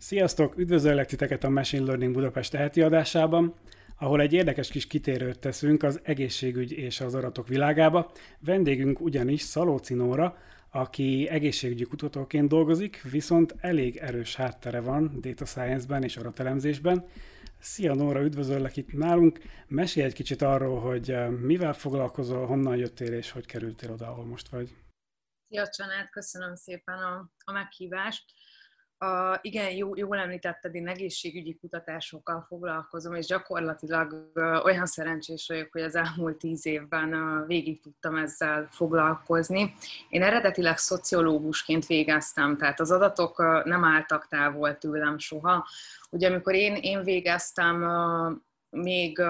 Sziasztok! Üdvözöllek titeket a Machine Learning Budapest teheti adásában, ahol egy érdekes kis kitérőt teszünk az egészségügy és az adatok világába. Vendégünk ugyanis Szalóci Nóra, aki egészségügyi kutatóként dolgozik, viszont elég erős háttere van data science-ben és adatelemzésben. Szia Nóra, üdvözöllek itt nálunk. Mesélj egy kicsit arról, hogy eh, mivel foglalkozol, honnan jöttél és hogy kerültél oda, ahol most vagy. Szia Csanát, köszönöm szépen a, a meghívást. A, igen, jó, jól említetted, én egészségügyi kutatásokkal foglalkozom, és gyakorlatilag olyan szerencsés vagyok, hogy az elmúlt tíz évben végig tudtam ezzel foglalkozni. Én eredetileg szociológusként végeztem, tehát az adatok nem álltak távol tőlem soha. Ugye amikor én, én végeztem, még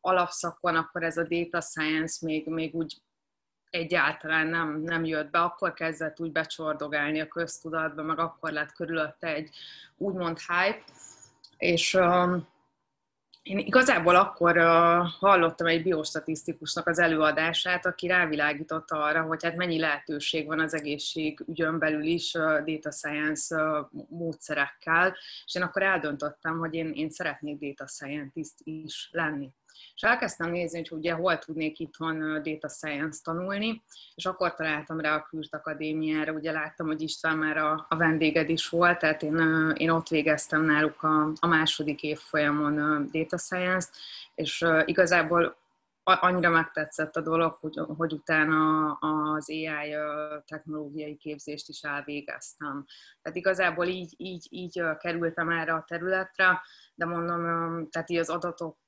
alapszakon, akkor ez a data science még, még úgy egyáltalán nem, nem jött be, akkor kezdett úgy becsordogálni a köztudatba, meg akkor lett körülötte egy úgymond hype, és um, én igazából akkor uh, hallottam egy biostatisztikusnak az előadását, aki rávilágította arra, hogy hát mennyi lehetőség van az egészségügyön belül is uh, data science uh, módszerekkel, és én akkor eldöntöttem, hogy én, én szeretnék data scientist is lenni. És elkezdtem nézni, hogy ugye hol tudnék itthon data science tanulni, és akkor találtam rá a Kürt Akadémiára, ugye láttam, hogy István már a, a vendéged is volt, tehát én, én ott végeztem náluk a, a második évfolyamon data science-t, és igazából annyira megtetszett a dolog, hogy, hogy utána az AI technológiai képzést is elvégeztem. Tehát igazából így, így, így kerültem erre a területre, de mondom, tehát így az adatok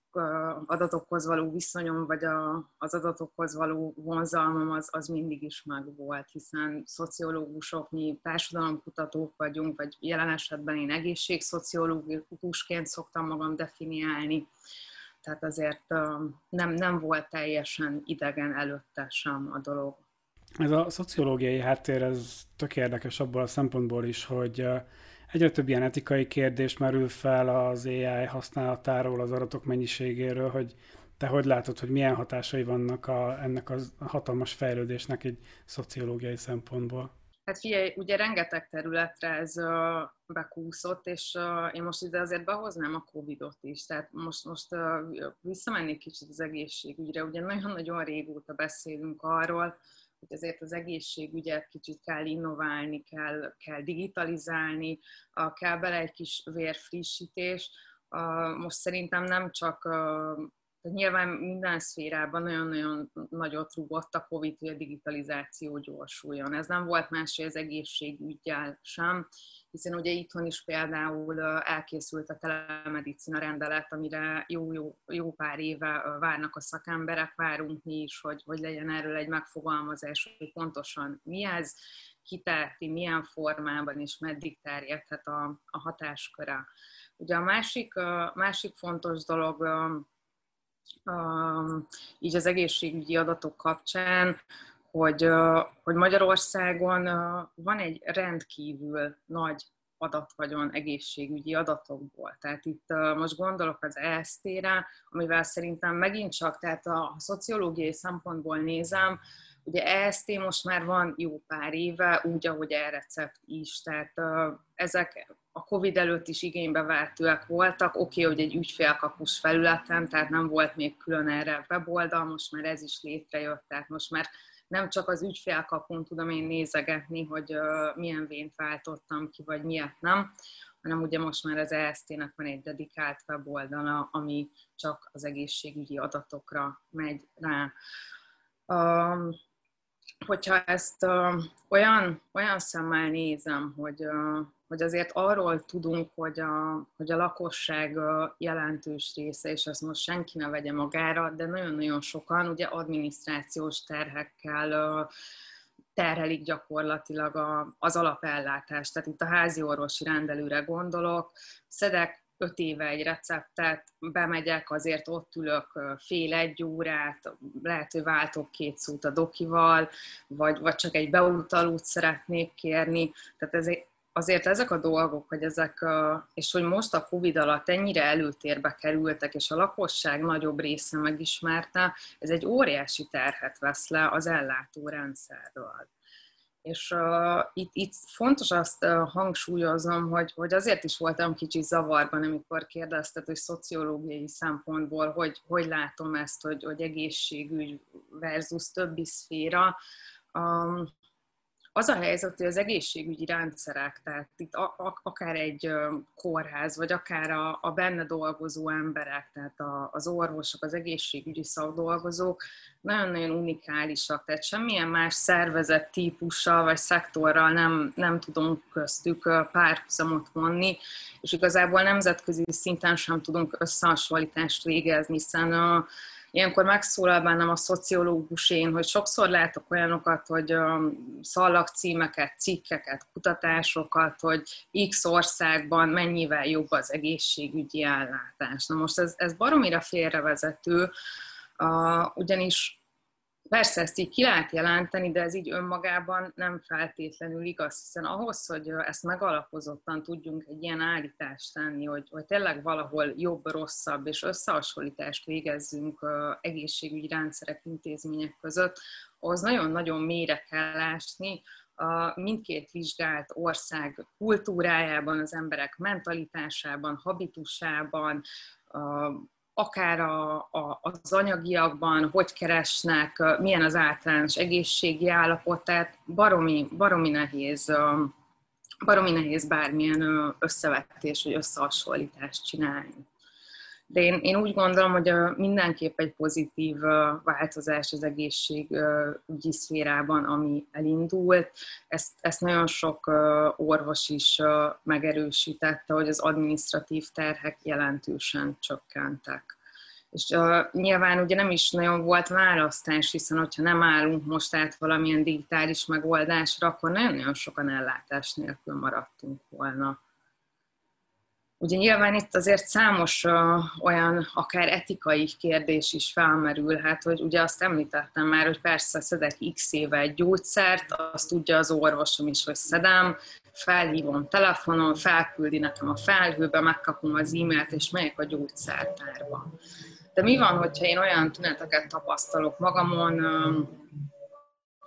adatokhoz való viszonyom, vagy a, az adatokhoz való vonzalmam az, az mindig is megvolt, hiszen szociológusok, mi társadalomkutatók vagyunk, vagy jelen esetben én egészségszociológusként szoktam magam definiálni, tehát azért nem, nem volt teljesen idegen előtte sem a dolog. Ez a szociológiai háttér, ez tök érdekes abból a szempontból is, hogy Egyre több ilyen etikai kérdés merül fel az AI használatáról, az adatok mennyiségéről, hogy te hogy látod, hogy milyen hatásai vannak a, ennek a hatalmas fejlődésnek egy szociológiai szempontból? Hát figyelj, ugye rengeteg területre ez uh, bekúszott, és uh, én most ide azért behoznám a Covid-ot is. Tehát most, most uh, visszamennék kicsit az egészségügyre. Ugye nagyon-nagyon régóta beszélünk arról, hogy azért az egészségügyet kicsit kell innoválni, kell, kell digitalizálni, kell bele egy kis vérfrissítés. Most szerintem nem csak tehát nyilván minden szférában nagyon-nagyon nagyot rúgott a COVID, hogy a digitalizáció gyorsuljon. Ez nem volt más, hogy az egészségügyel sem, hiszen ugye itthon is például elkészült a telemedicina rendelet, amire jó-jó jó pár éve várnak a szakemberek, várunk mi is, hogy, hogy legyen erről egy megfogalmazás, hogy pontosan mi ez, kitárti, milyen formában és meddig terjedhet a, a hatásköre. Ugye a másik, másik fontos dolog, így az egészségügyi adatok kapcsán, hogy, hogy Magyarországon van egy rendkívül nagy adatvagyon egészségügyi adatokból. Tehát itt most gondolok az EST-re, amivel szerintem megint csak, tehát a szociológiai szempontból nézem, Ugye EST most már van jó pár éve, úgy, ahogy e-recept is, tehát ezek a Covid előtt is igénybe vehetőek voltak. Oké, okay, hogy egy ügyfélkapus felületen, tehát nem volt még külön erre weboldal, most már ez is létrejött, tehát most már nem csak az ügyfélkapun tudom én nézegetni, hogy milyen vént váltottam ki, vagy miért nem, hanem ugye most már az EST-nek van egy dedikált weboldala, ami csak az egészségügyi adatokra megy rá hogyha ezt uh, olyan, olyan szemmel nézem, hogy, uh, hogy azért arról tudunk, hogy a, hogy a lakosság jelentős része, és ezt most senki ne vegye magára, de nagyon-nagyon sokan ugye adminisztrációs terhekkel terhelik gyakorlatilag a, az alapellátást. Tehát itt a házi orvosi rendelőre gondolok, szedek öt éve egy receptet, bemegyek, azért ott ülök fél egy órát, lehet, hogy váltok két szót a dokival, vagy, vagy csak egy beutalót szeretnék kérni. Tehát ez, azért ezek a dolgok, hogy ezek, és hogy most a Covid alatt ennyire előtérbe kerültek, és a lakosság nagyobb része megismerte, ez egy óriási terhet vesz le az ellátórendszerről. És uh, itt, itt fontos azt uh, hangsúlyoznom, hogy, hogy azért is voltam kicsit zavarban, amikor kérdezted, hogy szociológiai szempontból, hogy, hogy látom ezt, hogy, hogy egészségügy versus többi szféra. Um, az a helyzet, hogy az egészségügyi rendszerek, tehát itt a, a, akár egy kórház, vagy akár a, a benne dolgozó emberek, tehát a, az orvosok, az egészségügyi szakdolgozók nagyon-nagyon unikálisak, tehát semmilyen más szervezet típussal vagy szektorral nem, nem tudunk köztük párhuzamot vonni, és igazából nemzetközi szinten sem tudunk összehasonlítást végezni, hiszen a, ilyenkor megszólal bennem a szociológus én, hogy sokszor látok olyanokat, hogy szallagcímeket, cikkeket, kutatásokat, hogy X országban mennyivel jobb az egészségügyi ellátás. Na most ez, ez baromira félrevezető, ugyanis Persze ezt így ki lehet jelenteni, de ez így önmagában nem feltétlenül igaz, hiszen ahhoz, hogy ezt megalapozottan tudjunk egy ilyen állítást tenni, hogy, hogy tényleg valahol jobb, rosszabb és összehasonlítást végezzünk egészségügyi rendszerek, intézmények között, ahhoz nagyon-nagyon mélyre kell ásni, a mindkét vizsgált ország kultúrájában, az emberek mentalitásában, habitusában, akár a, a, az anyagiakban, hogy keresnek, milyen az általános egészségi állapot, tehát baromi, baromi nehéz baromi nehéz bármilyen összevetés vagy összehasonlítást csinálni. De én, én úgy gondolom, hogy mindenképp egy pozitív változás az egészségügyi szférában, ami elindult. Ezt, ezt nagyon sok orvos is megerősítette, hogy az administratív terhek jelentősen csökkentek. És uh, nyilván ugye nem is nagyon volt választás, hiszen hogyha nem állunk most át valamilyen digitális megoldásra, akkor nagyon-nagyon sokan ellátás nélkül maradtunk volna. Ugye nyilván itt azért számos olyan akár etikai kérdés is felmerülhet, hogy ugye azt említettem már, hogy persze szedek x éve gyógyszert, azt tudja az orvosom is, hogy szedem, felhívom telefonon, felküldi nekem a felhőbe, megkapom az e-mailt, és megyek a gyógyszertárba. De mi van, hogyha én olyan tüneteket tapasztalok magamon,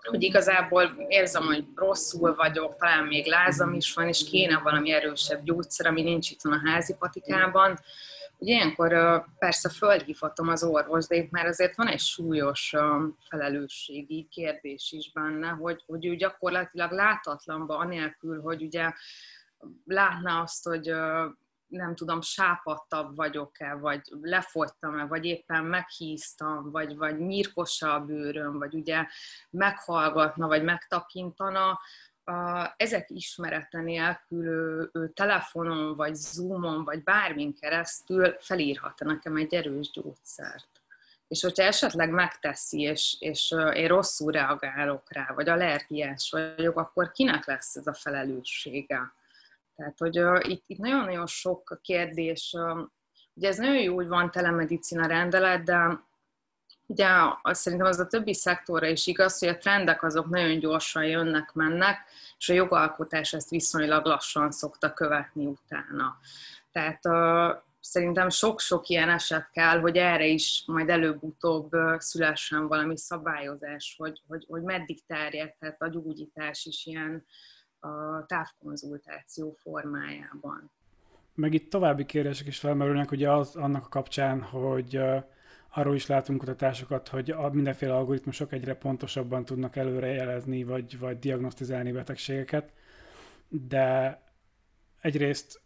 hogy igazából érzem, hogy rosszul vagyok, talán még lázam is van, és kéne valami erősebb gyógyszer, ami nincs itt a házi patikában. Ugye ilyenkor persze fölhívhatom az orvos, de itt már azért van egy súlyos felelősségi kérdés is benne, hogy, hogy ő gyakorlatilag látatlanba, anélkül, hogy ugye látná azt, hogy nem tudom, sápadtabb vagyok-e, vagy lefogytam-e, vagy éppen meghíztam, vagy, vagy nyírkosa a bőröm, vagy ugye meghallgatna, vagy megtapintana, ezek ismerete nélkül telefonon, vagy zoomon, vagy bármin keresztül felírhat nekem egy erős gyógyszert. És hogyha esetleg megteszi, és, és én rosszul reagálok rá, vagy allergiás vagyok, akkor kinek lesz ez a felelőssége? Tehát, hogy uh, itt, itt nagyon-nagyon sok kérdés, uh, ugye ez nagyon jó, hogy van telemedicina rendelet, de ugye az, szerintem az a többi szektorra is igaz, hogy a trendek azok nagyon gyorsan jönnek, mennek, és a jogalkotás ezt viszonylag lassan szokta követni utána. Tehát uh, szerintem sok-sok ilyen eset kell, hogy erre is majd előbb-utóbb szülessen valami szabályozás, hogy, hogy, hogy meddig terjedhet a gyógyítás is ilyen a távkonzultáció formájában. Meg itt további kérdések is felmerülnek, ugye az annak a kapcsán, hogy arról is látunk kutatásokat, hogy a mindenféle algoritmusok egyre pontosabban tudnak előrejelezni, vagy, vagy diagnosztizálni betegségeket, de egyrészt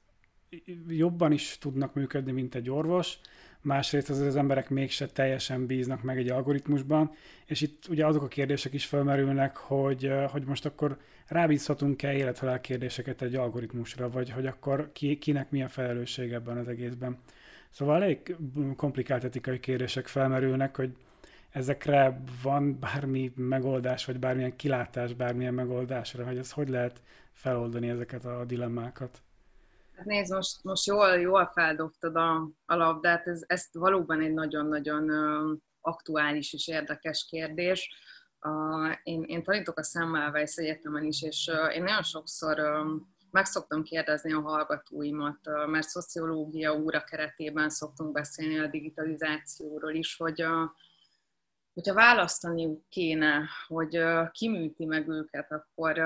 jobban is tudnak működni, mint egy orvos, másrészt az, az emberek mégse teljesen bíznak meg egy algoritmusban, és itt ugye azok a kérdések is felmerülnek, hogy, hogy most akkor rábízhatunk-e élethalál kérdéseket egy algoritmusra, vagy hogy akkor ki, kinek milyen felelősség ebben az egészben. Szóval elég komplikált etikai kérdések felmerülnek, hogy ezekre van bármi megoldás, vagy bármilyen kilátás bármilyen megoldásra, hogy ez hogy lehet feloldani ezeket a dilemmákat. Hát nézd, most, most jól, jól feldobtad a, a labdát, ez, ez valóban egy nagyon-nagyon aktuális és érdekes kérdés. Uh, én, én tanítok a Semmelweis Egyetemen is, és uh, én nagyon sokszor uh, meg szoktam kérdezni a hallgatóimat, uh, mert szociológia óra keretében szoktunk beszélni a digitalizációról is, hogy, uh, hogyha választaniuk kéne, hogy ki műti meg őket, akkor,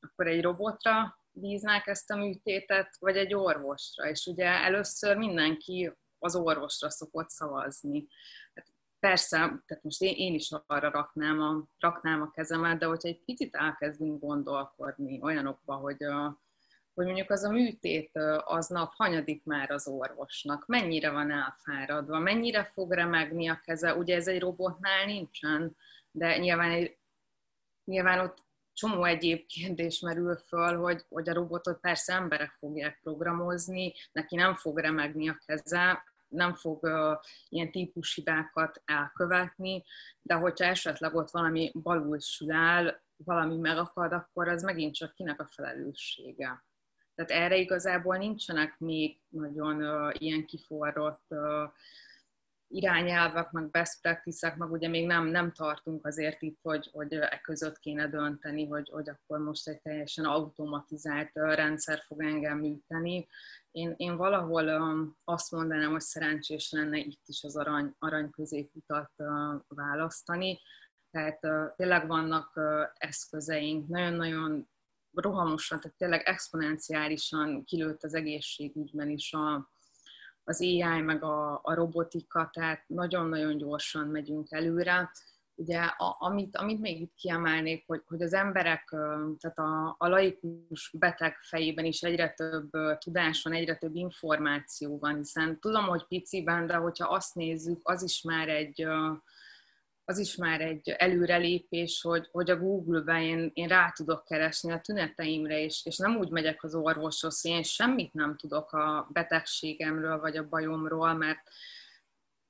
akkor egy robotra bíznák ezt a műtétet, vagy egy orvosra. És ugye először mindenki az orvosra szokott szavazni. Hát persze, tehát most én, én is arra raknám a, raknám a kezemet, de hogyha egy picit elkezdünk gondolkodni olyanokba, hogy hogy mondjuk az a műtét aznap hanyadik már az orvosnak, mennyire van elfáradva, mennyire fog remegni a keze, ugye ez egy robotnál nincsen, de nyilván, nyilván ott csomó egyéb kérdés merül föl, hogy, hogy a robotot persze emberek fogják programozni, neki nem fog remegni a keze, nem fog ilyen típushibákat elkövetni, de hogyha esetleg ott valami balul sül el, valami megakad, akkor az megint csak kinek a felelőssége. Tehát erre igazából nincsenek még nagyon uh, ilyen kiforrott uh, irányelvek, meg best practice meg ugye még nem, nem tartunk azért itt, hogy, hogy e között kéne dönteni, hogy, hogy akkor most egy teljesen automatizált rendszer fog engem műteni. Én, én valahol azt mondanám, hogy szerencsés lenne itt is az arany, arany középutat választani. Tehát tényleg vannak eszközeink, nagyon-nagyon rohamosan, tehát tényleg exponenciálisan kilőtt az egészségügyben is a, az AI meg a, a robotika, tehát nagyon-nagyon gyorsan megyünk előre. Ugye, a, amit, amit még itt kiemelnék, hogy, hogy az emberek, tehát a, a laikus beteg fejében is egyre több tudás van, egyre több információ van, hiszen tudom, hogy piciben, de hogyha azt nézzük, az is már egy, az is már egy előrelépés, hogy, hogy a Google-ben én, én rá tudok keresni a tüneteimre, és, és nem úgy megyek az orvoshoz, hogy én semmit nem tudok a betegségemről, vagy a bajomról, mert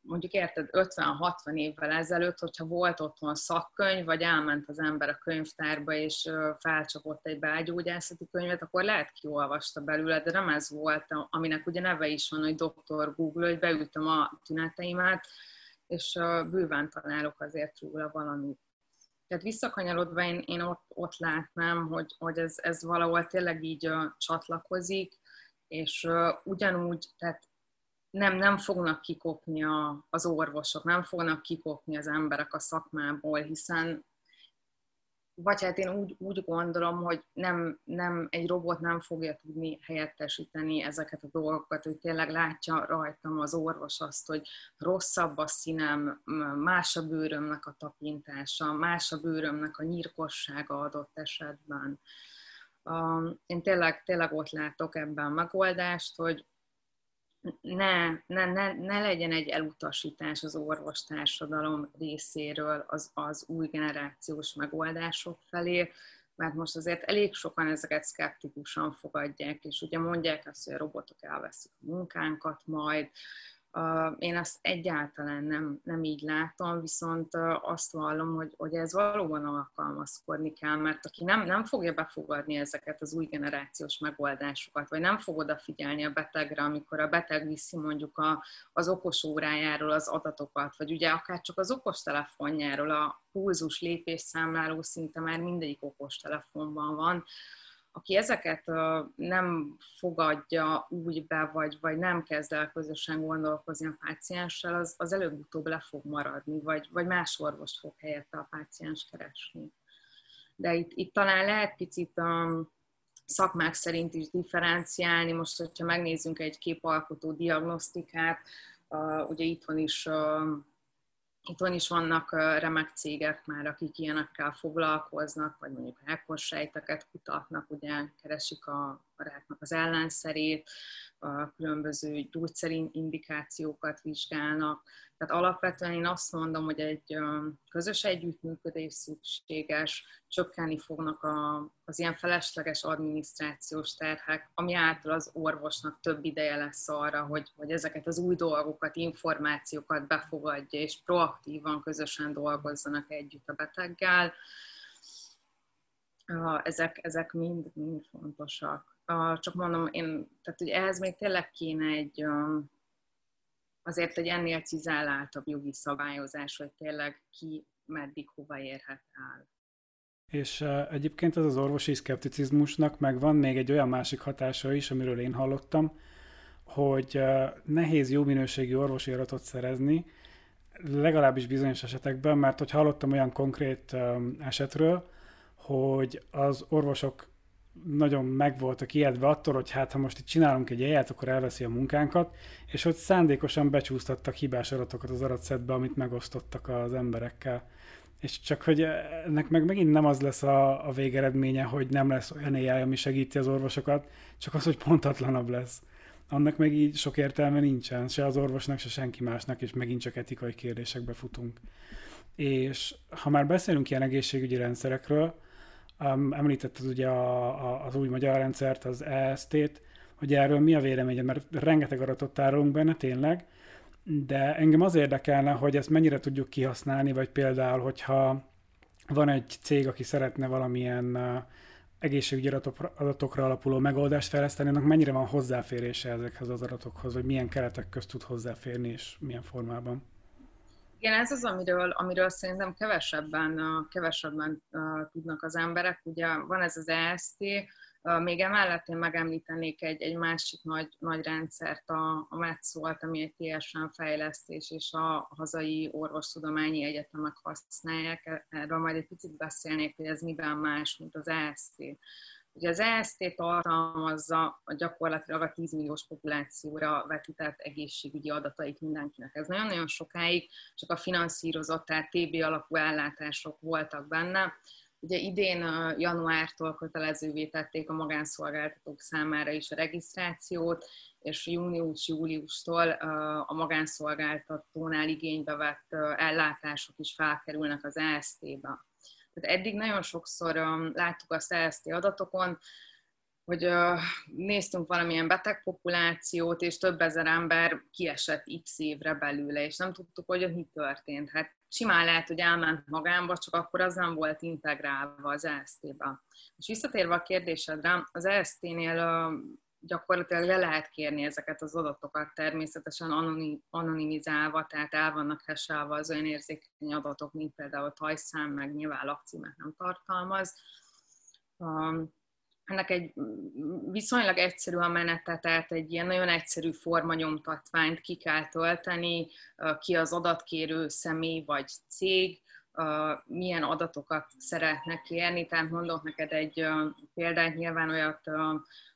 mondjuk érted, 50-60 évvel ezelőtt, hogyha volt otthon szakkönyv, vagy elment az ember a könyvtárba, és felcsapott egy belgyógyászati könyvet, akkor lehet kiolvasta belőle, de nem ez volt, aminek ugye neve is van, hogy doktor Google, hogy beültem a tüneteimet, és bőven találok azért róla valamit. Tehát visszakanyarodva én, én ott, ott látnám, hogy, hogy ez, ez valahol tényleg így uh, csatlakozik, és uh, ugyanúgy, tehát nem, nem fognak kikopni a, az orvosok, nem fognak kikopni az emberek a szakmából, hiszen vagy hát én úgy, úgy gondolom, hogy nem, nem, egy robot nem fogja tudni helyettesíteni ezeket a dolgokat, hogy tényleg látja rajtam az orvos azt, hogy rosszabb a színem, más a bőrömnek a tapintása, más a bőrömnek a nyírkossága adott esetben. Én tényleg, tényleg ott látok ebben megoldást, hogy ne, ne, ne, ne legyen egy elutasítás az orvostársadalom részéről az, az új generációs megoldások felé, mert most azért elég sokan ezeket szkeptikusan fogadják, és ugye mondják azt, hogy a robotok elveszik a munkánkat majd, én azt egyáltalán nem, nem így látom, viszont azt vallom, hogy, hogy ez valóban alkalmazkodni kell, mert aki nem, nem fogja befogadni ezeket az új generációs megoldásokat, vagy nem fog odafigyelni a betegre, amikor a beteg viszi mondjuk a, az okos órájáról az adatokat, vagy ugye akár csak az okos telefonjáról a pulzus lépésszámláló szinte már mindegyik okos telefonban van, aki ezeket nem fogadja úgy be, vagy, vagy nem kezd el közösen gondolkozni a pácienssel, az, az előbb-utóbb le fog maradni, vagy, vagy más orvost fog helyette a páciens keresni. De itt, itt talán lehet picit a szakmák szerint is differenciálni. Most, hogyha megnézzünk egy képalkotó diagnosztikát, ugye itthon is van is vannak remek cégek már, akik ilyenekkel foglalkoznak, vagy mondjuk rákossejteket kutatnak, ugye keresik a, a ráknak az ellenszerét, a különböző gyógyszerindikációkat vizsgálnak, tehát alapvetően én azt mondom, hogy egy közös együttműködés szükséges, csökkenni fognak a, az ilyen felesleges adminisztrációs terhek, ami által az orvosnak több ideje lesz arra, hogy, hogy ezeket az új dolgokat, információkat befogadja, és proaktívan közösen dolgozzanak együtt a beteggel. Ezek, ezek mind, mind fontosak. Csak mondom, én, tehát hogy ehhez még tényleg kéne egy, azért egy ennél cizelláltabb jogi szabályozás, hogy tényleg ki meddig hova érhet el. És egyébként ez az orvosi szkepticizmusnak meg van még egy olyan másik hatása is, amiről én hallottam, hogy nehéz jó minőségű orvosi adatot szerezni, legalábbis bizonyos esetekben, mert hogy hallottam olyan konkrét esetről, hogy az orvosok nagyon meg voltak ijedve attól, hogy hát ha most itt csinálunk egy elját, akkor elveszi a munkánkat, és hogy szándékosan becsúsztattak hibás adatokat az adatszedbe, amit megosztottak az emberekkel. És csak, hogy ennek meg megint nem az lesz a, a végeredménye, hogy nem lesz olyan AI, ami segíti az orvosokat, csak az, hogy pontatlanabb lesz. Annak meg így sok értelme nincsen, se az orvosnak, se senki másnak, és megint csak etikai kérdésekbe futunk. És ha már beszélünk ilyen egészségügyi rendszerekről, Um, említetted ugye a, a, az új magyar rendszert, az EST-t, hogy erről mi a véleményed, mert rengeteg adatot tárolunk benne tényleg, de engem az érdekelne, hogy ezt mennyire tudjuk kihasználni, vagy például, hogyha van egy cég, aki szeretne valamilyen egészségügyi adatokra alapuló megoldást fejleszteni, annak mennyire van hozzáférése ezekhez az adatokhoz, vagy milyen keretek közt tud hozzáférni, és milyen formában? Igen, ez az, amiről, amiről szerintem kevesebben, kevesebben tudnak az emberek. Ugye van ez az EST, még emellett én megemlítenék egy, egy másik nagy, nagy rendszert, a, a METSZOLT, ami egy TSN fejlesztés, és a hazai orvostudományi egyetemek használják. Erről majd egy picit beszélnék, hogy ez miben más, mint az EST. Ugye az EST tartalmazza a gyakorlatilag a 10 milliós populációra vetített egészségügyi adatait mindenkinek. Ez nagyon-nagyon sokáig csak a finanszírozott, tehát TB alapú ellátások voltak benne. Ugye idén januártól kötelezővé tették a magánszolgáltatók számára is a regisztrációt, és június-júliustól a magánszolgáltatónál igénybe vett ellátások is felkerülnek az EST-be. Tehát eddig nagyon sokszor um, láttuk azt EST adatokon, hogy uh, néztünk valamilyen betegpopulációt, és több ezer ember kiesett x évre belőle, és nem tudtuk, hogy mi történt. Hát simán lehet, hogy elment magámba, csak akkor az nem volt integrálva az EST-be. És visszatérve a kérdésedre, az EST-nél uh, gyakorlatilag le lehet kérni ezeket az adatokat természetesen anonimizálva, tehát el vannak heselve az olyan érzékeny adatok, mint például tajszám, meg nyilván lakcímet nem tartalmaz. Ennek egy viszonylag egyszerű a menete, tehát egy ilyen nagyon egyszerű formanyomtatványt ki kell tölteni, ki az adatkérő személy vagy cég, milyen adatokat szeretnek kérni. Tehát mondok neked egy példát, nyilván olyat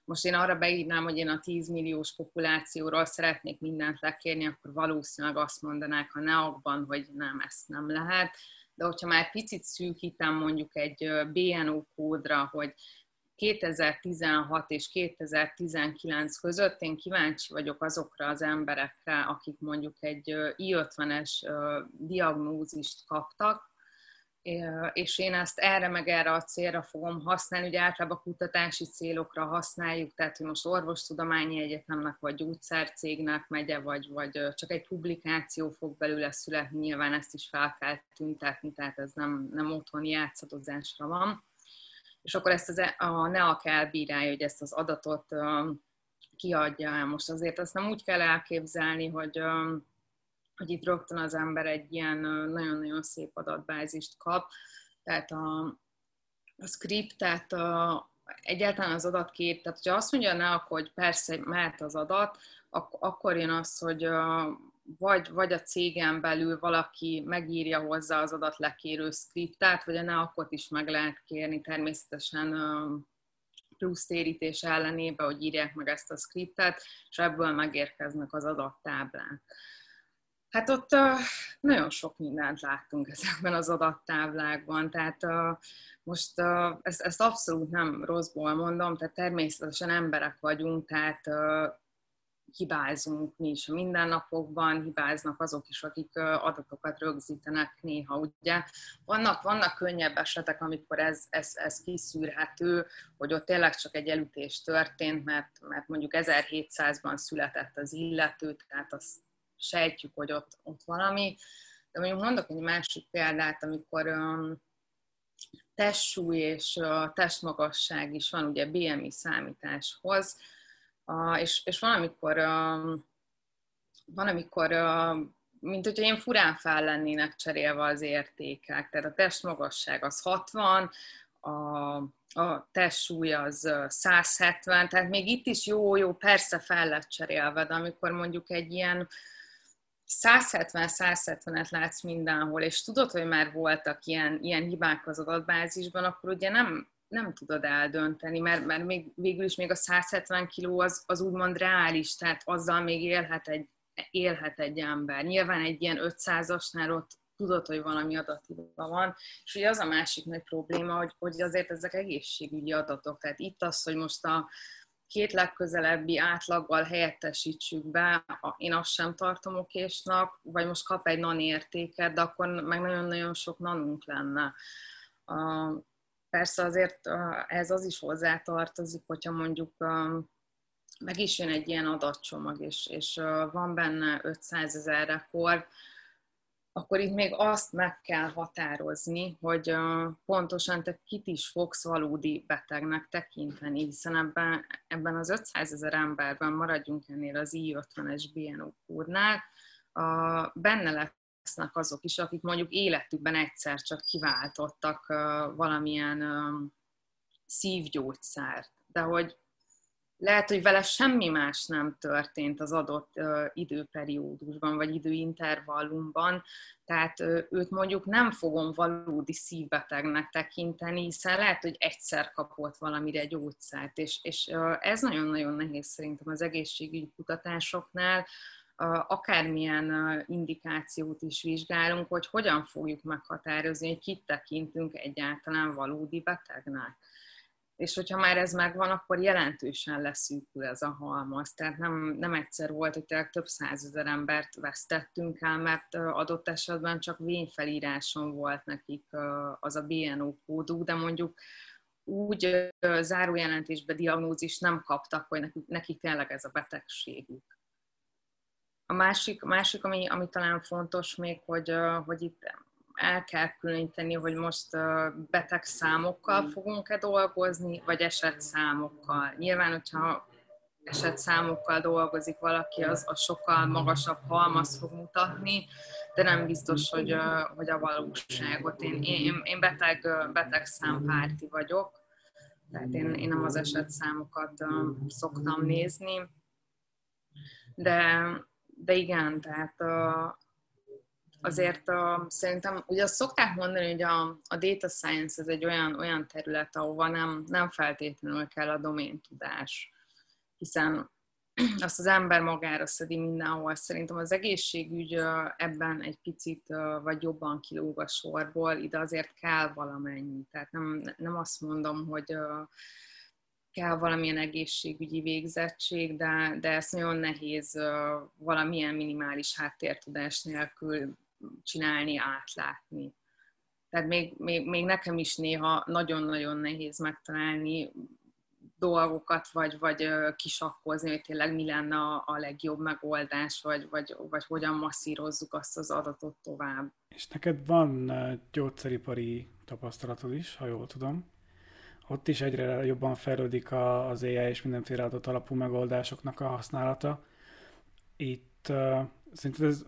most én arra beírnám, hogy én a 10 milliós populációról szeretnék mindent lekérni, akkor valószínűleg azt mondanák ha ne abban, hogy nem, ezt nem lehet. De hogyha már picit szűkítem mondjuk egy BNO kódra, hogy 2016 és 2019 között én kíváncsi vagyok azokra az emberekre, akik mondjuk egy I50-es diagnózist kaptak, és én ezt erre meg erre a célra fogom használni, ugye általában kutatási célokra használjuk, tehát hogy most orvostudományi egyetemnek vagy gyógyszercégnek megye, vagy, vagy csak egy publikáció fog belőle születni, nyilván ezt is fel kell tüntetni, tehát ez nem, nem otthoni játszadozásra van. És akkor ezt az, e, a NEAK elbírálja, hogy ezt az adatot kiadja Most azért azt nem úgy kell elképzelni, hogy hogy itt rögtön az ember egy ilyen nagyon-nagyon szép adatbázist kap. Tehát a, a script, tehát a, egyáltalán az adatkép, tehát ha azt mondja ne, hogy persze mehet az adat, ak- akkor jön az, hogy vagy, vagy a cégen belül valaki megírja hozzá az adatlekérő skriptet, vagy a neakot is meg lehet kérni természetesen plusz térítés ellenébe, hogy írják meg ezt a skriptet, és ebből megérkeznek az adattáblák. Hát ott nagyon sok mindent láttunk ezekben az adattáblákban, tehát most ezt, ezt abszolút nem rosszból mondom, tehát természetesen emberek vagyunk, tehát hibázunk mi is a mindennapokban, hibáznak azok is, akik adatokat rögzítenek néha, ugye. Vannak, vannak könnyebb esetek, amikor ez, ez, ez kiszűrhető, hogy ott tényleg csak egy elütés történt, mert, mert mondjuk 1700-ban született az illető, tehát azt sejtjük, hogy ott, ott valami. De mondjuk mondok egy másik példát, amikor um, testsúly és uh, testmagasság is van ugye BMI számításhoz, uh, és, és van, amikor, uh, van, amikor uh, mint hogyha én furán fel lennének cserélve az értékek. Tehát a testmagasság az 60, a, a testsúly az 170, tehát még itt is jó, jó, persze fel lett cserélve, de amikor mondjuk egy ilyen 170-170-et látsz mindenhol, és tudod, hogy már voltak ilyen, ilyen hibák az adatbázisban, akkor ugye nem, nem tudod eldönteni, mert, mert még, végül is még a 170 kiló az, az úgymond reális, tehát azzal még élhet egy, élhet egy ember. Nyilván egy ilyen 500-asnál ott tudod, hogy valami adathiba van, és ugye az a másik nagy probléma, hogy, hogy azért ezek egészségügyi adatok, tehát itt az, hogy most a, két legközelebbi átlaggal helyettesítsük be, én azt sem tartom okésnak, vagy most kap egy nan értéket, de akkor meg nagyon-nagyon sok nanunk lenne. Persze azért ez az is hozzátartozik, hogyha mondjuk meg is jön egy ilyen adatcsomag, és, és van benne 500 ezer rekord, akkor itt még azt meg kell határozni, hogy pontosan te kit is fogsz valódi betegnek tekinteni, hiszen ebben, ebben az 500 ezer emberben maradjunk ennél az I50-es BNO kódnál, benne lesznek azok is, akik mondjuk életükben egyszer csak kiváltottak valamilyen szívgyógyszert, de hogy lehet, hogy vele semmi más nem történt az adott időperiódusban, vagy időintervallumban, tehát őt mondjuk nem fogom valódi szívbetegnek tekinteni, hiszen lehet, hogy egyszer kapott valamire gyógyszert, és, és ez nagyon-nagyon nehéz szerintem az egészségügyi kutatásoknál, akármilyen indikációt is vizsgálunk, hogy hogyan fogjuk meghatározni, hogy kit tekintünk egyáltalán valódi betegnek és hogyha már ez megvan, akkor jelentősen leszűkül ez a halmaz. Tehát nem, nem egyszer volt, hogy tényleg több százezer embert vesztettünk el, mert adott esetben csak vényfelíráson volt nekik az a BNO kóduk, de mondjuk úgy zárójelentésbe diagnózis nem kaptak, hogy nekik, nekik tényleg ez a betegségük. A másik, másik ami, ami talán fontos még, hogy, hogy itt el kell különíteni, hogy most beteg számokkal fogunk-e dolgozni, vagy esetszámokkal. Nyilván, hogyha esetszámokkal dolgozik valaki, az a sokkal magasabb halmaz fog mutatni, de nem biztos, hogy, hogy a valóságot. Én, én, én beteg, beteg számpárti vagyok, tehát én, én nem az esetszámokat szoktam nézni, de, de igen, tehát azért uh, szerintem, ugye azt szokták mondani, hogy a, a data science ez egy olyan, olyan terület, ahova nem, nem feltétlenül kell a doméntudás, hiszen azt az ember magára szedi mindenhol. Szerintem az egészségügy ebben egy picit vagy jobban kilóg a sorból, ide azért kell valamennyi. Tehát nem, nem azt mondom, hogy kell valamilyen egészségügyi végzettség, de, de ezt nagyon nehéz valamilyen minimális háttértudás nélkül csinálni, átlátni. Tehát még, még, még nekem is néha nagyon-nagyon nehéz megtalálni dolgokat, vagy, vagy kisakkozni, hogy tényleg mi lenne a, a legjobb megoldás, vagy, vagy, vagy hogyan masszírozzuk azt az adatot tovább. És neked van gyógyszeripari tapasztalatod is, ha jól tudom. Ott is egyre jobban fejlődik az AI és mindenféle adat alapú megoldásoknak a használata. Itt uh, szerinted ez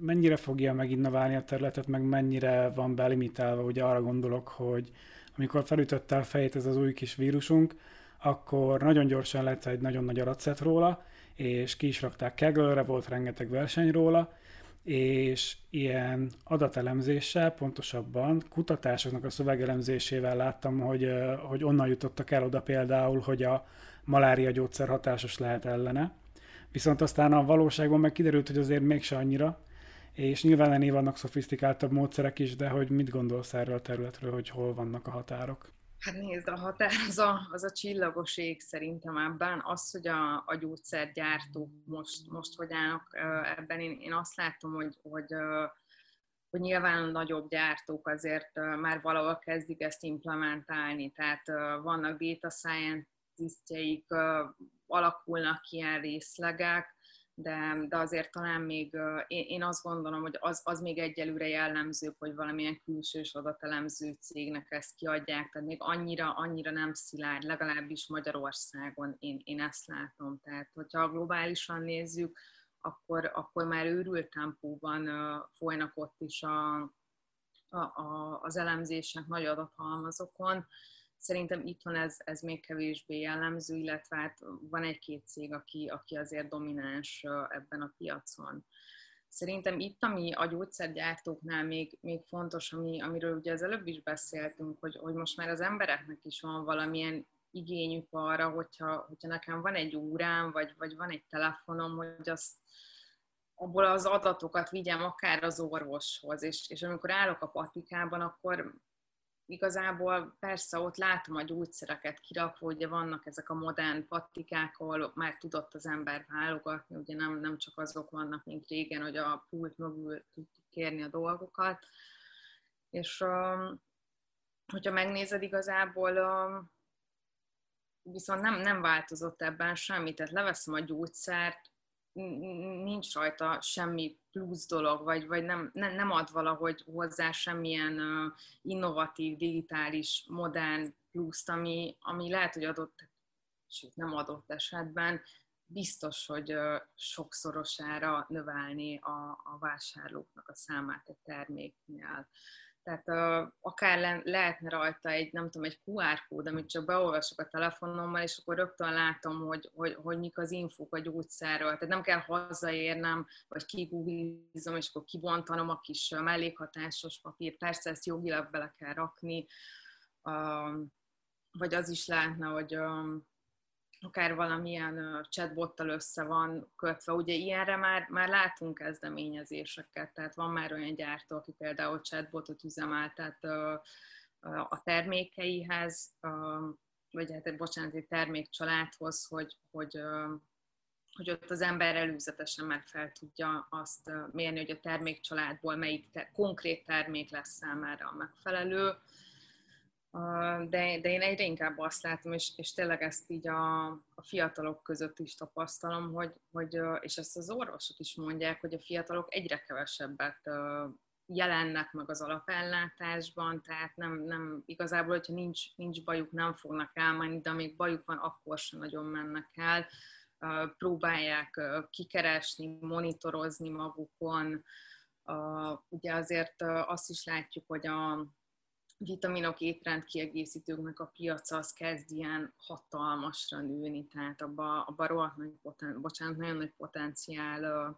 mennyire fogja meginnoválni a területet, meg mennyire van belimitálva, ugye arra gondolok, hogy amikor felütötte a fejét ez az új kis vírusunk, akkor nagyon gyorsan lett egy nagyon nagy adatszet róla, és ki is rakták keggle volt rengeteg verseny róla, és ilyen adatelemzéssel, pontosabban kutatásoknak a szövegelemzésével láttam, hogy, hogy onnan jutottak el oda például, hogy a malária gyógyszer hatásos lehet ellene. Viszont aztán a valóságban meg kiderült, hogy azért mégse annyira, és nyilván ennél vannak szofisztikáltabb módszerek is, de hogy mit gondolsz erről a területről, hogy hol vannak a határok? Hát nézd, a határ az a, az a csillagos ég szerintem ebben. Az, hogy a, a gyógyszergyártók most, most hogy állnak ebben, én, én azt látom, hogy, hogy, hogy nyilván nagyobb gyártók azért már valahol kezdik ezt implementálni, tehát vannak data scientistjeik, alakulnak ilyen részlegek, de, de azért talán még én, én azt gondolom, hogy az, az még egyelőre jellemző, hogy valamilyen külsős adatelemző cégnek ezt kiadják, tehát még annyira, annyira nem szilárd, legalábbis Magyarországon én, én ezt látom. Tehát, hogyha globálisan nézzük, akkor, akkor már őrült tempóban folynak ott is a, a, a, az elemzések nagy adathalmazokon, Szerintem itthon ez, ez még kevésbé jellemző, illetve hát van egy-két cég, aki, aki azért domináns ebben a piacon. Szerintem itt, ami a gyógyszergyártóknál még, még fontos, ami, amiről ugye az előbb is beszéltünk, hogy, hogy most már az embereknek is van valamilyen igényük arra, hogyha, hogyha nekem van egy órám, vagy, vagy van egy telefonom, hogy azt abból az adatokat vigyem akár az orvoshoz, és, és amikor állok a patikában, akkor igazából persze ott látom a gyógyszereket kirakva, ugye vannak ezek a modern patikák, ahol már tudott az ember válogatni, ugye nem, nem csak azok vannak, mint régen, hogy a pult mögül tudtuk kérni a dolgokat. És um, hogyha megnézed igazából, um, viszont nem, nem változott ebben semmi, tehát leveszem a gyógyszert, nincs rajta semmi plusz dolog, vagy, vagy nem, nem, nem ad valahogy hozzá semmilyen uh, innovatív, digitális, modern pluszt, ami, ami lehet, hogy adott, sőt nem adott esetben, biztos, hogy uh, sokszorosára növelni a, a vásárlóknak a számát egy terméknél. Tehát uh, akár le, lehetne rajta egy, nem tudom, egy QR kód, amit csak beolvasok a telefonommal, és akkor rögtön látom, hogy, hogy, hogy mik az infók a gyógyszerről. Tehát nem kell hazaérnem, vagy kigooglizom, és akkor kibontanom a kis mellékhatásos papírt. Persze ezt jogilag bele kell rakni, uh, vagy az is lehetne, hogy um, akár valamilyen chatbottal össze van kötve. Ugye ilyenre már, már látunk kezdeményezéseket, tehát van már olyan gyártó, aki például chatbotot üzemeltet a termékeihez, vagy hát bocsánat, egy termékcsaládhoz, hogy, hogy, hogy ott az ember előzetesen meg fel tudja azt mérni, hogy a termékcsaládból melyik te, konkrét termék lesz számára a megfelelő, de, de én egyre inkább azt látom, és, és tényleg ezt így a, a fiatalok között is tapasztalom, hogy, hogy, és ezt az orvosok is mondják, hogy a fiatalok egyre kevesebbet jelennek meg az alapellátásban, tehát nem, nem igazából, hogyha nincs, nincs bajuk, nem fognak elmenni, de amíg bajuk van, akkor sem nagyon mennek el. Próbálják kikeresni, monitorozni magukon. Ugye azért azt is látjuk, hogy a, vitaminok, étrendkiegészítőknek a piaca az kezd ilyen hatalmasra nőni, tehát abban abba rohadt nagy poten, bocsánat, nagyon nagy potenciál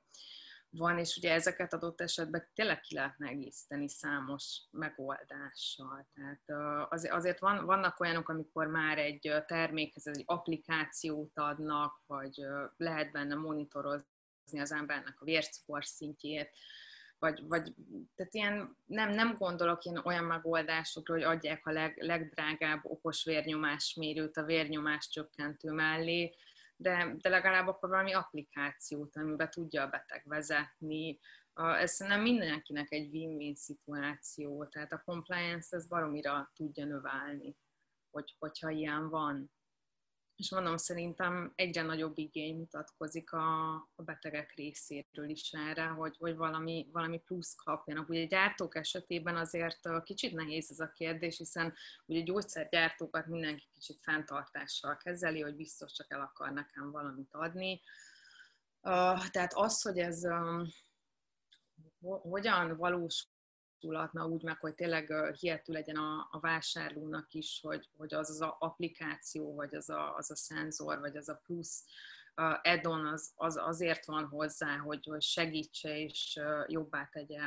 van, és ugye ezeket adott esetben tényleg ki lehetne egészíteni számos megoldással. Tehát azért van, vannak olyanok, amikor már egy termékhez egy applikációt adnak, vagy lehet benne monitorozni az embernek a vércukor szintjét, vagy, vagy tehát ilyen, nem, nem gondolok ilyen olyan megoldásokra, hogy adják a leg, legdrágább okos vérnyomásmérőt a vérnyomás csökkentő mellé, de, de legalább akkor valami applikációt, amiben tudja a beteg vezetni. Ez nem mindenkinek egy win-win szituáció, tehát a compliance ez baromira tudja növelni, hogy, hogyha ilyen van és mondom, szerintem egyre nagyobb igény mutatkozik a, a betegek részéről is erre, hogy, hogy valami, valami plusz kapjanak. Ugye gyártók esetében azért kicsit nehéz ez a kérdés, hiszen ugye gyógyszergyártókat mindenki kicsit fenntartással kezeli, hogy biztos csak el akar nekem valamit adni. Tehát az, hogy ez hogyan valós valósulhatna úgy meg, hogy tényleg hihető legyen a, a vásárlónak is, hogy, hogy az az applikáció, vagy az a, az a szenzor, vagy az a plusz add-on az, az azért van hozzá, hogy, hogy segítse és jobbá tegye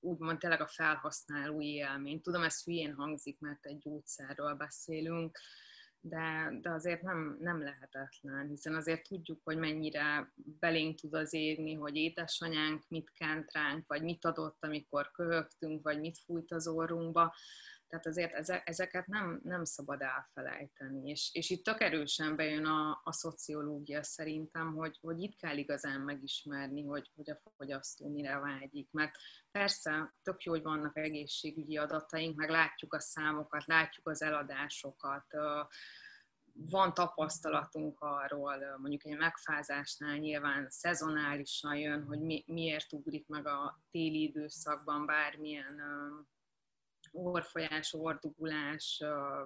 úgymond tényleg a felhasználói élményt. Tudom, ez hülyén hangzik, mert egy gyógyszerről beszélünk, de, de azért nem, nem lehetetlen, hiszen azért tudjuk, hogy mennyire belénk tud az égni, hogy édesanyánk mit kent ránk, vagy mit adott, amikor köhögtünk, vagy mit fújt az orrunkba. Tehát azért ezeket nem, nem szabad elfelejteni. És, és itt tök erősen bejön a, a szociológia szerintem, hogy, hogy itt kell igazán megismerni, hogy, hogy a fogyasztó mire vágyik. Mert persze tök jó, hogy vannak egészségügyi adataink, meg látjuk a számokat, látjuk az eladásokat, van tapasztalatunk arról, mondjuk egy megfázásnál nyilván szezonálisan jön, hogy mi, miért ugrik meg a téli időszakban bármilyen orfolyás, ordugulás,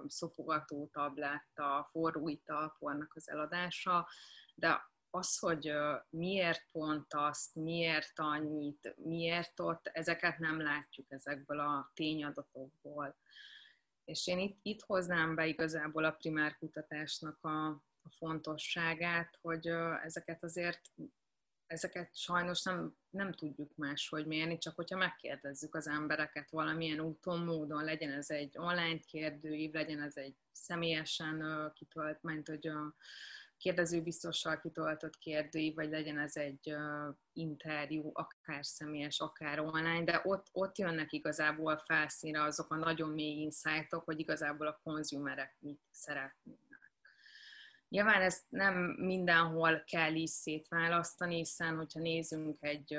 szopogató tabletta, forró italpornak az eladása, de az, hogy miért pont azt, miért annyit, miért ott, ezeket nem látjuk ezekből a tényadatokból. És én itt, itt hoznám be igazából a primárkutatásnak a, a fontosságát, hogy ezeket azért ezeket sajnos nem, nem tudjuk máshogy mérni, csak hogyha megkérdezzük az embereket valamilyen úton, módon, legyen ez egy online kérdőív, legyen ez egy személyesen kitölt, mint hogy a kérdezőbiztossal kitöltött kérdőív, vagy legyen ez egy interjú, akár személyes, akár online, de ott, ott jönnek igazából felszínre azok a nagyon mély insightok, hogy igazából a konzumerek mit szeretnének. Nyilván ezt nem mindenhol kell is szétválasztani, hiszen hogyha nézzünk egy,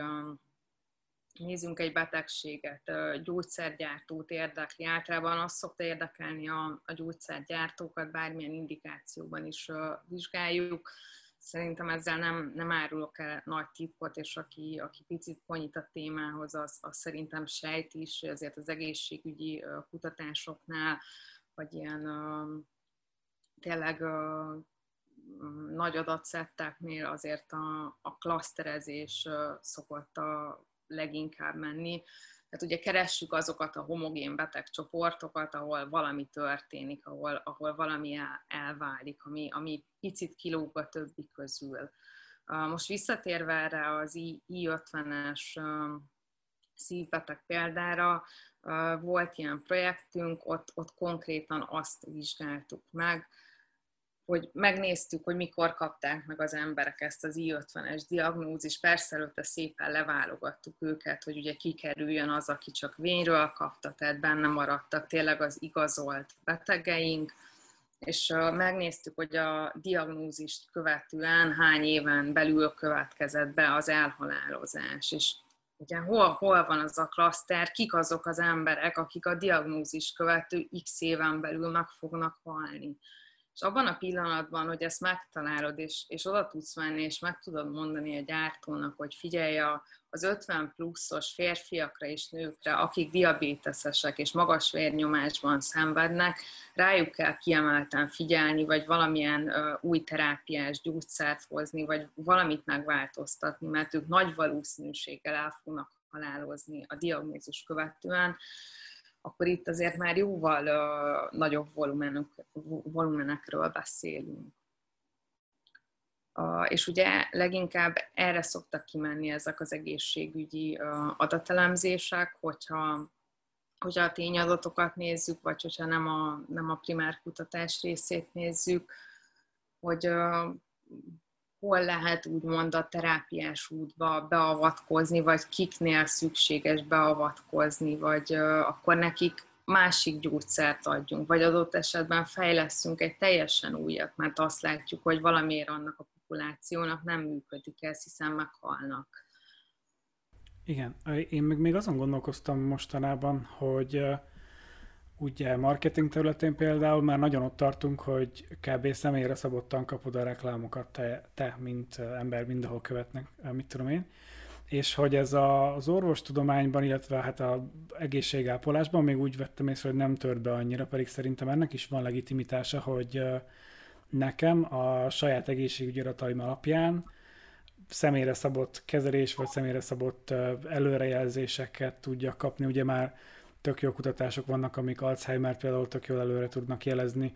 nézzünk egy betegséget, gyógyszergyártót érdekli, általában azt szokta érdekelni a, a gyógyszergyártókat, bármilyen indikációban is vizsgáljuk. Szerintem ezzel nem, nem árulok el nagy titkot, és aki, aki picit ponyít a témához, az, az szerintem sejt is, azért az egészségügyi kutatásoknál, vagy ilyen tényleg nagy adatszetteknél azért a, a klaszterezés szokott a leginkább menni. Tehát ugye keressük azokat a homogén betegcsoportokat, ahol valami történik, ahol, ahol valami el, elválik, ami, ami picit kilóg a többi közül. Most visszatérve erre az I50-es szívbeteg példára, volt ilyen projektünk, ott, ott konkrétan azt vizsgáltuk meg, hogy megnéztük, hogy mikor kapták meg az emberek ezt az I50-es diagnózis. Persze előtte szépen leválogattuk őket, hogy ugye kikerüljön az, aki csak vényről kapta, tehát benne maradtak tényleg az igazolt betegeink, és megnéztük, hogy a diagnózist követően hány éven belül következett be az elhalálozás, és ugye hol, hol van az a klaszter, kik azok az emberek, akik a diagnózis követő x éven belül meg fognak halni. És abban a pillanatban, hogy ezt megtalálod, és, és oda tudsz menni, és meg tudod mondani a gyártónak, hogy figyelj az 50 pluszos férfiakra és nőkre, akik diabéteszesek és magas vérnyomásban szenvednek, rájuk kell kiemelten figyelni, vagy valamilyen uh, új terápiás gyógyszert hozni, vagy valamit megváltoztatni, mert ők nagy valószínűséggel el fognak halálozni a diagnózus követően, akkor itt azért már jóval uh, nagyobb volumenük, volumenekről beszélünk. Uh, és ugye leginkább erre szoktak kimenni ezek az egészségügyi uh, adatelemzések, hogyha, hogyha a tényadatokat nézzük, vagy hogyha nem a, nem a primár kutatás részét nézzük, hogy uh, hol lehet úgymond a terápiás útba beavatkozni, vagy kiknél szükséges beavatkozni, vagy akkor nekik másik gyógyszert adjunk, vagy adott esetben fejleszünk egy teljesen újat, mert azt látjuk, hogy valamiért annak a populációnak nem működik ez, hiszen meghalnak. Igen, én meg még azon gondolkoztam mostanában, hogy ugye marketing területén például már nagyon ott tartunk, hogy kb. személyre szabottan kapod a reklámokat te, te mint ember mindenhol követnek, mit tudom én. És hogy ez a, az orvostudományban, illetve hát a egészségápolásban még úgy vettem észre, hogy nem tört be annyira, pedig szerintem ennek is van legitimitása, hogy nekem a saját egészségügyi adataim alapján személyre szabott kezelés, vagy személyre szabott előrejelzéseket tudja kapni. Ugye már tök jó kutatások vannak, amik Alzheimer például tök jól előre tudnak jelezni,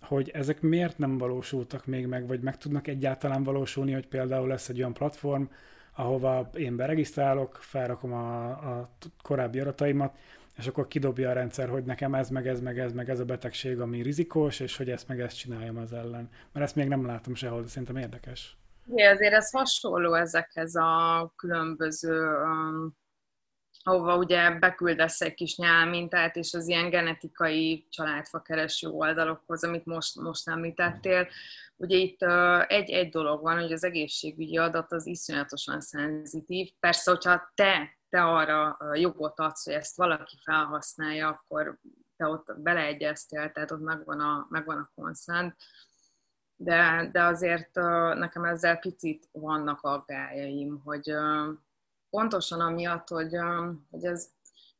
hogy ezek miért nem valósultak még meg, vagy meg tudnak egyáltalán valósulni, hogy például lesz egy olyan platform, ahova én beregisztrálok, felrakom a, a korábbi adataimat, és akkor kidobja a rendszer, hogy nekem ez, meg ez, meg ez, meg ez a betegség, ami rizikós, és hogy ezt meg ezt csináljam az ellen. Mert ezt még nem látom sehol, de szerintem érdekes. Igen, azért ez hasonló ezekhez a különböző um, ahova ugye beküldesz egy kis nyálmintát, és az ilyen genetikai családfa kereső oldalokhoz, amit most, most említettél. Ugye itt egy-egy dolog van, hogy az egészségügyi adat az iszonyatosan szenzitív. Persze, hogyha te, te arra jogot adsz, hogy ezt valaki felhasználja, akkor te ott beleegyeztél, tehát ott megvan a, megvan a konszent. De, de azért nekem ezzel picit vannak aggájaim, hogy, pontosan amiatt, hogy, hogy ez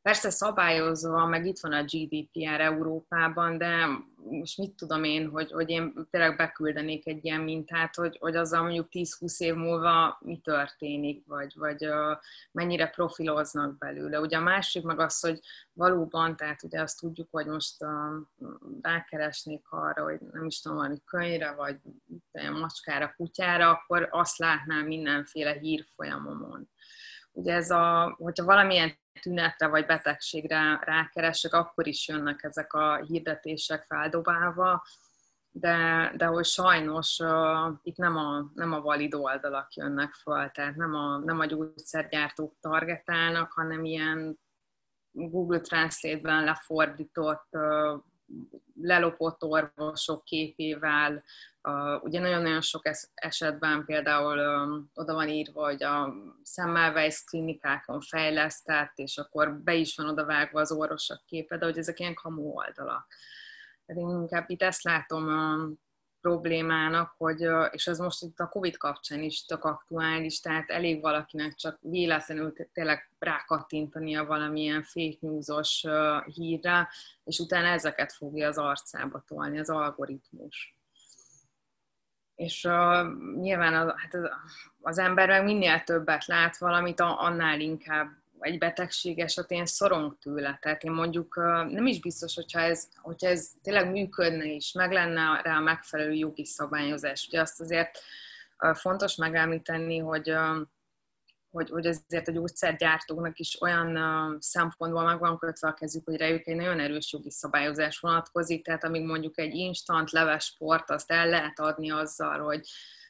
persze szabályozva, meg itt van a GDPR Európában, de most mit tudom én, hogy, hogy én tényleg beküldenék egy ilyen mintát, hogy, hogy azzal mondjuk 10-20 év múlva mi történik, vagy, vagy mennyire profiloznak belőle. Ugye a másik meg az, hogy valóban, tehát ugye azt tudjuk, hogy most uh, rákeresnék arra, hogy nem is tudom, valami könyvre, vagy macskára, kutyára, akkor azt látnám mindenféle hírfolyamomon ugye ez a, hogyha valamilyen tünetre vagy betegségre rákeresek, akkor is jönnek ezek a hirdetések feldobálva, de, de hogy sajnos uh, itt nem a, nem a valid oldalak jönnek fel, tehát nem a, nem a gyógyszergyártók targetálnak, hanem ilyen Google Translate-ben lefordított, uh, lelopott orvosok képével, Uh, ugye nagyon-nagyon sok esetben például um, oda van írva, hogy a Semmelweis klinikákon fejlesztett, és akkor be is van odavágva az orvosok képe, de hogy ezek ilyen kamu oldalak. Tehát én inkább itt ezt látom a problémának, hogy, és ez most itt a Covid kapcsán is tök aktuális, tehát elég valakinek csak véletlenül tényleg rákattintania valamilyen fake newsos hírre, és utána ezeket fogja az arcába tolni, az algoritmus és uh, nyilván az, hát az, az ember meg minél többet lát valamit, annál inkább egy betegség esetén szorong tőle. Tehát én mondjuk nem is biztos, hogyha ez, hogyha ez tényleg működne is, meg lenne rá a megfelelő jogi szabályozás. Ugye azt azért fontos megemlíteni, hogy hogy, hogy ezért a gyógyszergyártóknak is olyan uh, szempontból meg van kötve a kezük, hogy rájuk egy nagyon erős jogi szabályozás vonatkozik, tehát amíg mondjuk egy instant leves sport, azt el lehet adni azzal, hogy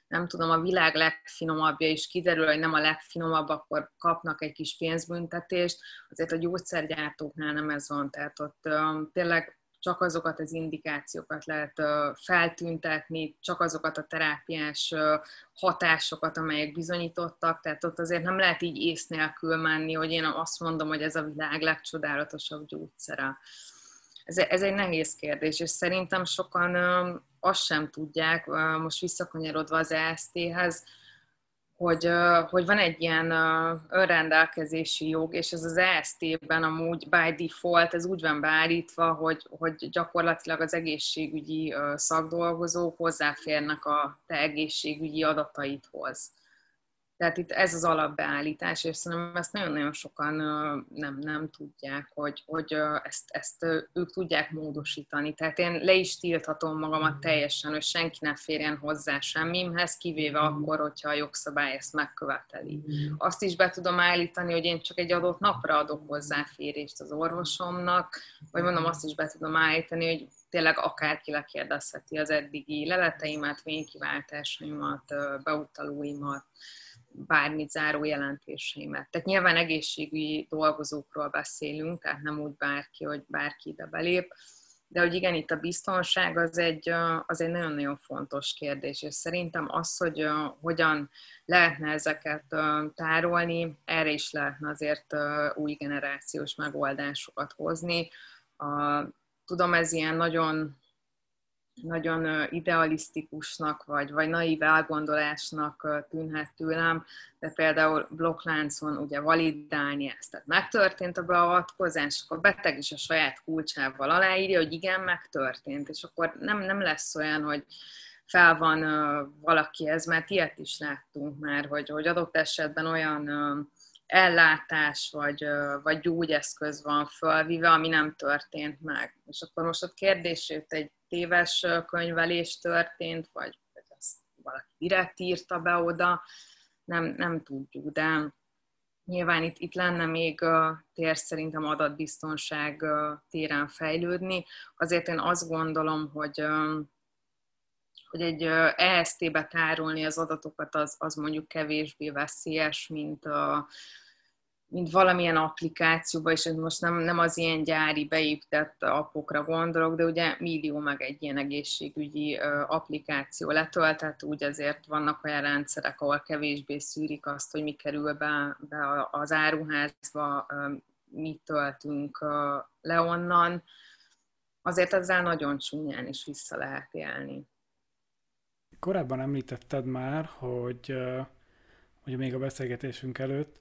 nem tudom, a világ legfinomabbja is kiderül, hogy nem a legfinomabb, akkor kapnak egy kis pénzbüntetést. Azért a gyógyszergyártóknál nem ez van, tehát ott um, tényleg csak azokat az indikációkat lehet feltüntetni, csak azokat a terápiás hatásokat, amelyek bizonyítottak, tehát ott azért nem lehet így ész nélkül menni, hogy én azt mondom, hogy ez a világ legcsodálatosabb gyógyszere. Ez, egy nehéz kérdés, és szerintem sokan azt sem tudják, most visszakanyarodva az EST-hez, hogy, hogy van egy ilyen önrendelkezési jog, és ez az EST-ben amúgy by default, ez úgy van beállítva, hogy, hogy gyakorlatilag az egészségügyi szakdolgozók hozzáférnek a te egészségügyi adataidhoz. Tehát itt ez az alapbeállítás, és szerintem ezt nagyon-nagyon sokan nem, nem tudják, hogy, hogy ezt, ezt ők tudják módosítani. Tehát én le is tilthatom magamat teljesen, hogy senki ne férjen hozzá semmimhez, kivéve akkor, hogyha a jogszabály ezt megköveteli. Azt is be tudom állítani, hogy én csak egy adott napra adok hozzáférést az orvosomnak, vagy mondom, azt is be tudom állítani, hogy tényleg akárki lekérdezheti az eddigi leleteimet, vénykiváltásaimat, beutalóimat, bármit záró jelentéseimet. Tehát nyilván egészségügyi dolgozókról beszélünk, tehát nem úgy bárki, hogy bárki ide belép, de hogy igen, itt a biztonság az egy, az egy nagyon-nagyon fontos kérdés, és szerintem az, hogy hogyan lehetne ezeket tárolni, erre is lehetne azért új generációs megoldásokat hozni. Tudom, ez ilyen nagyon nagyon idealisztikusnak, vagy, vagy naív elgondolásnak tűnhet tőlem, de például blokkláncon ugye validálni ezt. Tehát megtörtént a beavatkozás, akkor a beteg is a saját kulcsával aláírja, hogy igen, megtörtént, és akkor nem, nem lesz olyan, hogy fel van uh, valakihez, mert ilyet is láttunk már, hogy, hogy adott esetben olyan ellátás vagy, vagy gyógyeszköz van fölvive, ami nem történt meg. És akkor most ott kérdés jött, egy téves könyvelés történt, vagy, vagy azt valaki direkt írta be oda, nem, nem tudjuk, de nyilván itt, itt lenne még tér szerintem adatbiztonság téren fejlődni. Azért én azt gondolom, hogy hogy egy EST-be tárolni az adatokat, az, az mondjuk kevésbé veszélyes, mint, a, mint valamilyen applikációba, és most nem, nem az ilyen gyári beépített appokra gondolok, de ugye millió meg egy ilyen egészségügyi applikáció letöltett, úgy azért vannak olyan rendszerek, ahol kevésbé szűrik azt, hogy mi kerül be, be az áruházba, mit töltünk le onnan, azért ezzel nagyon csúnyán is vissza lehet élni. Korábban említetted már, hogy ugye még a beszélgetésünk előtt,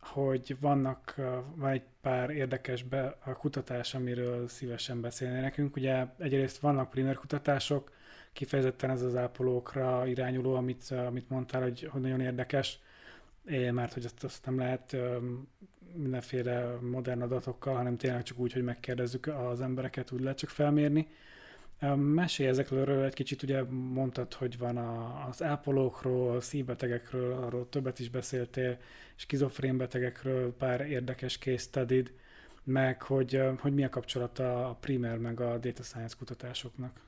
hogy vannak, van egy pár érdekes be, a kutatás, amiről szívesen beszélni nekünk. Ugye egyrészt vannak primer kutatások, kifejezetten ez az ápolókra irányuló, amit, amit mondtál, hogy, hogy nagyon érdekes, mert hogy azt, azt nem lehet mindenféle modern adatokkal, hanem tényleg csak úgy, hogy megkérdezzük az embereket, úgy lehet csak felmérni. Mesélj ezekről egy kicsit, ugye mondtad, hogy van a, az ápolókról, szívbetegekről, arról többet is beszéltél, skizofrén betegekről, pár érdekes case study meg hogy, hogy mi a kapcsolata a primer meg a data science kutatásoknak.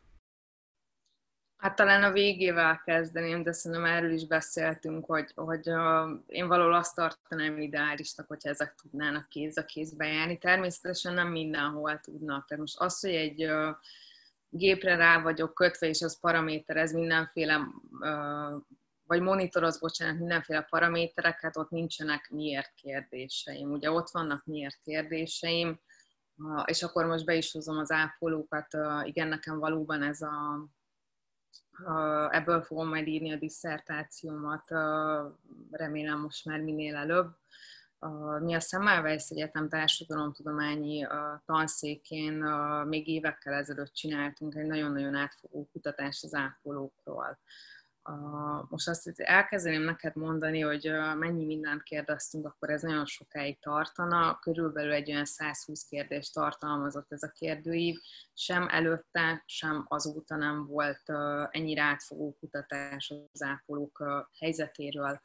Hát talán a végével kezdeném, de szerintem erről is beszéltünk, hogy, hogy én valahol azt tartanám ideálisnak, hogyha ezek tudnának kéz a kézbe járni. Természetesen nem mindenhol tudnak. Tehát most az, hogy egy gépre rá vagyok kötve, és az paraméterez mindenféle, uh, vagy monitoroz, bocsánat, mindenféle paramétereket, ott nincsenek miért kérdéseim. Ugye ott vannak miért kérdéseim, és akkor most be is hozom az ápolókat. Igen, nekem valóban ez a ebből fogom majd írni a disszertációmat, remélem most már minél előbb. Mi a Semmelweis Egyetem társadalomtudományi tanszékén még évekkel ezelőtt csináltunk egy nagyon-nagyon átfogó kutatást az ápolókról most azt hogy elkezdeném neked mondani, hogy mennyi mindent kérdeztünk, akkor ez nagyon sokáig tartana. Körülbelül egy olyan 120 kérdést tartalmazott ez a kérdőív. Sem előtte, sem azóta nem volt ennyire átfogó kutatás az ápolók helyzetéről.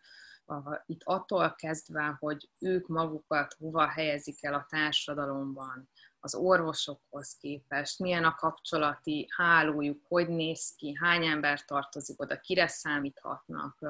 Itt attól kezdve, hogy ők magukat hova helyezik el a társadalomban, az orvosokhoz képest, milyen a kapcsolati hálójuk, hogy néz ki, hány ember tartozik oda, kire számíthatnak,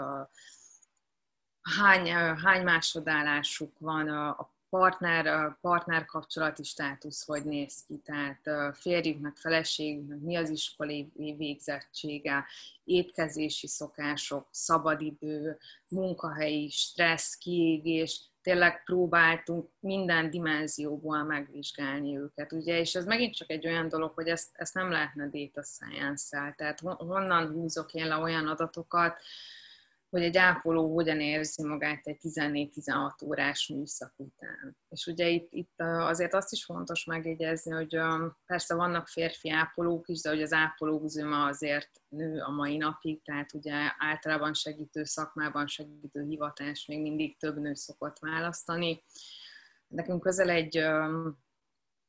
hány, hány másodállásuk van, a partner, partner kapcsolati státusz hogy néz ki, tehát férjüknek, feleségüknek mi az iskolai végzettsége, étkezési szokások, szabadidő, munkahelyi stressz, kiégés, tényleg próbáltunk minden dimenzióból megvizsgálni őket, ugye, és ez megint csak egy olyan dolog, hogy ezt, ezt nem lehetne data science-szel, tehát honnan húzok én le olyan adatokat, hogy egy ápoló hogyan érzi magát egy 14-16 órás műszak után. És ugye itt, itt azért azt is fontos megjegyezni, hogy persze vannak férfi ápolók is, de hogy az ápolók zöme azért nő a mai napig, tehát ugye általában segítő szakmában segítő hivatás még mindig több nő szokott választani. Nekünk közel egy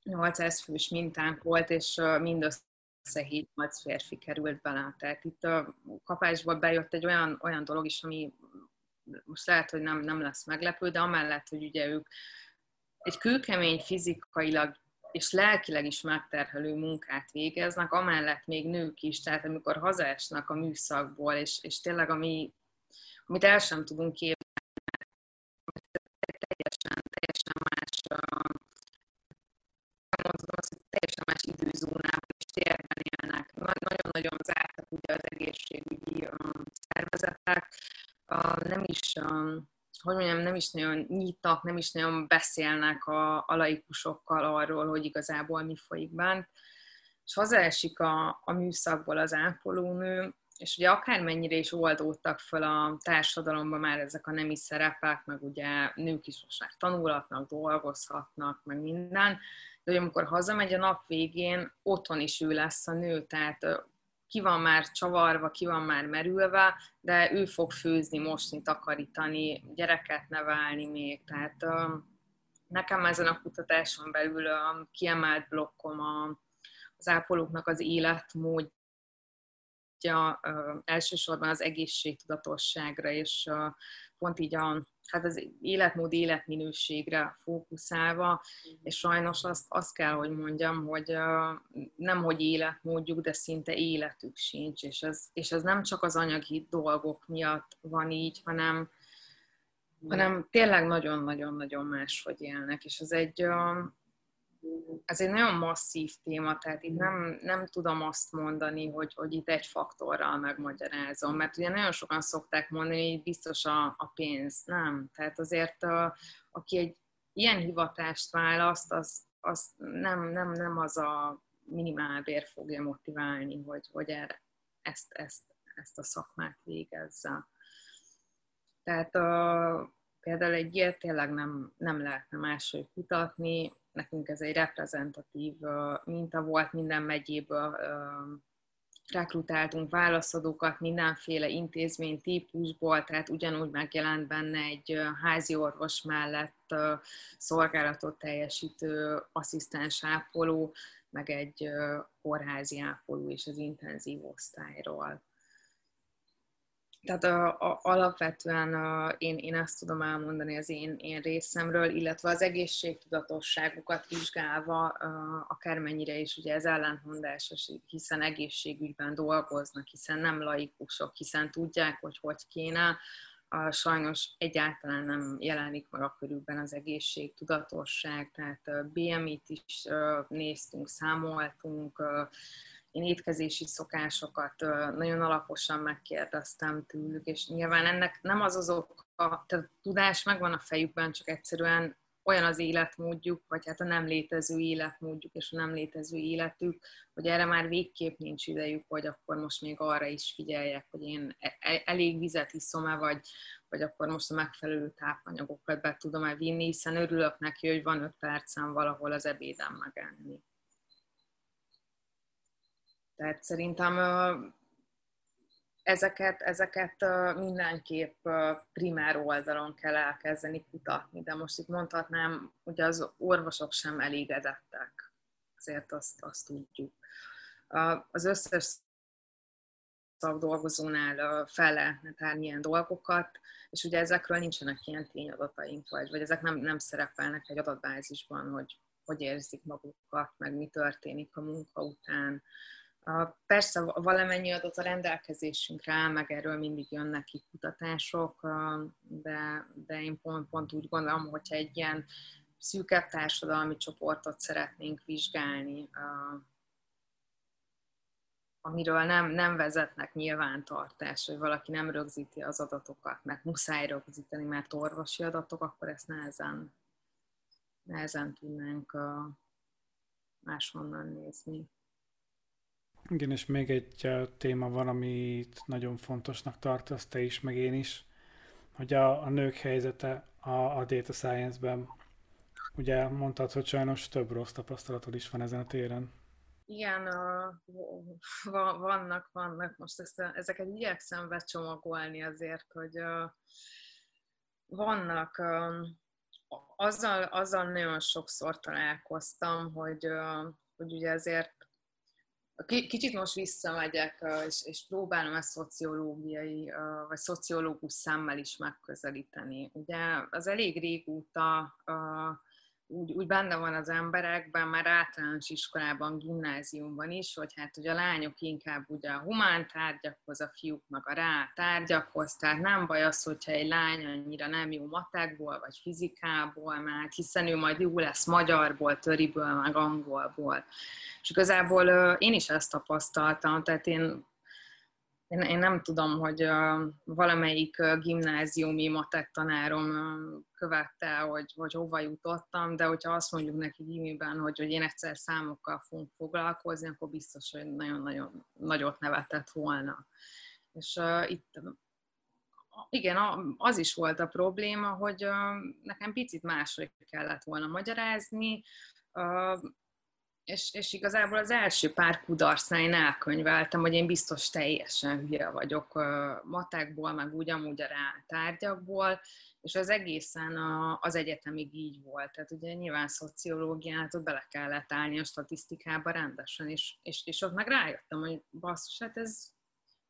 800 fős mintánk volt, és mindössze 7-8 férfi került bele. Tehát itt a kapásból bejött egy olyan, olyan dolog is, ami most lehet, hogy nem, nem lesz meglepő, de amellett, hogy ugye ők egy kőkemény fizikailag és lelkileg is megterhelő munkát végeznek, amellett még nők is, tehát amikor hazaesnek a műszakból, és, és tényleg ami, amit el sem tudunk képzelni, teljesen, teljesen más mondom teljesen más időzónában. Nagyon-nagyon zártak ugye az egészségügyi szervezetek, nem is, hogy mondjam, nem is nagyon nyitnak, nem is nagyon beszélnek a, a laikusokkal arról, hogy igazából mi folyik bent. És hazaesik a, a műszakból az ápolónő, és ugye akármennyire is oldódtak fel a társadalomban már ezek a nemi szerepek, meg ugye nők is most már tanulhatnak, dolgozhatnak, meg minden, de hogy amikor hazamegy a nap végén, otthon is ő lesz a nő, tehát ki van már csavarva, ki van már merülve, de ő fog főzni, mosni, takarítani, gyereket nevelni még, tehát nekem ezen a kutatáson belül a kiemelt blokkom a, az ápolóknak az életmód, elsősorban az egészségtudatosságra, és pont így a, hát az életmód életminőségre fókuszálva, és sajnos azt, azt kell, hogy mondjam, hogy nem hogy életmódjuk, de szinte életük sincs, és ez, és ez nem csak az anyagi dolgok miatt van így, hanem, hanem tényleg nagyon-nagyon-nagyon máshogy élnek, és ez egy, ez egy nagyon masszív téma, tehát itt nem, nem tudom azt mondani, hogy, hogy itt egy faktorral megmagyarázom, mert ugye nagyon sokan szokták mondani, hogy biztos a, a pénz. Nem. Tehát azért, a, aki egy ilyen hivatást választ, az, az nem, nem, nem az a minimálbér fogja motiválni, hogy, hogy erre, ezt, ezt, ezt a szakmát végezze. Tehát a, Például egy ilyet tényleg nem, nem lehetne máshogy kutatni, nekünk ez egy reprezentatív minta volt, minden megyéből rekrutáltunk válaszadókat mindenféle intézmény típusból, tehát ugyanúgy megjelent benne egy házi orvos mellett szolgálatot teljesítő asszisztens ápoló, meg egy kórházi ápoló és az intenzív osztályról. Tehát a, a, alapvetően a, én, én ezt tudom elmondani az én, én részemről, illetve az egészségtudatosságukat vizsgálva, akármennyire is ugye ez ellentmondásos, hiszen egészségügyben dolgoznak, hiszen nem laikusok, hiszen tudják, hogy hogy kéne, a, sajnos egyáltalán nem jelenik meg a körülben az egészségtudatosság, tehát BMI-t is néztünk, számoltunk, én étkezési szokásokat nagyon alaposan megkérdeztem tőlük, és nyilván ennek nem az az oka, tehát a tudás megvan a fejükben, csak egyszerűen olyan az életmódjuk, vagy hát a nem létező életmódjuk és a nem létező életük, hogy erre már végképp nincs idejük, hogy akkor most még arra is figyeljek, hogy én e-, e-, elég vizet iszom-e, vagy, vagy akkor most a megfelelő tápanyagokat be tudom-e vinni, hiszen örülök neki, hogy van öt percem valahol az ebédem megenni. Tehát szerintem ezeket, ezeket mindenképp primár oldalon kell elkezdeni kutatni, de most itt mondhatnám, hogy az orvosok sem elégedettek, azért azt, azt tudjuk. Az összes szakdolgozónál fel lehetne tárni ilyen dolgokat, és ugye ezekről nincsenek ilyen tényadataink, vagy, vagy ezek nem, nem szerepelnek egy adatbázisban, hogy hogy érzik magukat, meg mi történik a munka után, Persze valamennyi adat a rendelkezésünkre áll, meg erről mindig jönnek ki kutatások, de, de én pont, pont úgy gondolom, hogyha egy ilyen szűkebb társadalmi csoportot szeretnénk vizsgálni, amiről nem, nem vezetnek nyilvántartás, hogy valaki nem rögzíti az adatokat, mert muszáj rögzíteni, mert orvosi adatok, akkor ezt nehezen, nehezen tudnánk máshonnan nézni. Igen, és még egy téma van, amit nagyon fontosnak tartasz te is, meg én is, hogy a, a nők helyzete a, a data science-ben. Ugye mondtad, hogy sajnos több rossz tapasztalatod is van ezen a téren. Igen, uh, vannak, vannak. Most ezt, ezeket igyekszem becsomagolni azért, hogy uh, vannak, uh, azzal, azzal nagyon sokszor találkoztam, hogy, hogy ugye azért Kicsit most visszamegyek, és, és próbálom ezt szociológiai, vagy szociológus szemmel is megközelíteni. Ugye az elég régóta úgy, úgy benne van az emberekben, már általános iskolában, gimnáziumban is, hogy hát ugye a lányok inkább ugye a humán tárgyakhoz, a fiúk meg a rá tárgyakhoz, tehát nem baj az, hogyha egy lány annyira nem jó matekból, vagy fizikából, mert hiszen ő majd jó lesz magyarból, töriből, meg angolból. És igazából én is ezt tapasztaltam, tehát én én, én nem tudom, hogy uh, valamelyik uh, gimnáziumi matek tanárom uh, követte, hogy, hogy hova jutottam, de hogyha azt mondjuk neki gimiben, hogy, hogy én egyszer számokkal fogunk foglalkozni, akkor biztos, hogy nagyon-nagyon nagyot nevetett volna. És uh, itt igen, az is volt a probléma, hogy uh, nekem picit máshogy kellett volna magyarázni, uh, és, és igazából az első pár kudarcnál én elkönyveltem, hogy én biztos teljesen hülye vagyok matekból, meg úgy amúgy a rá tárgyakból, és az egészen a, az egyetemig így volt. Tehát ugye nyilván szociológiát ott bele kellett állni a statisztikába rendesen, és, és, és ott meg rájöttem, hogy basszus, hát ez,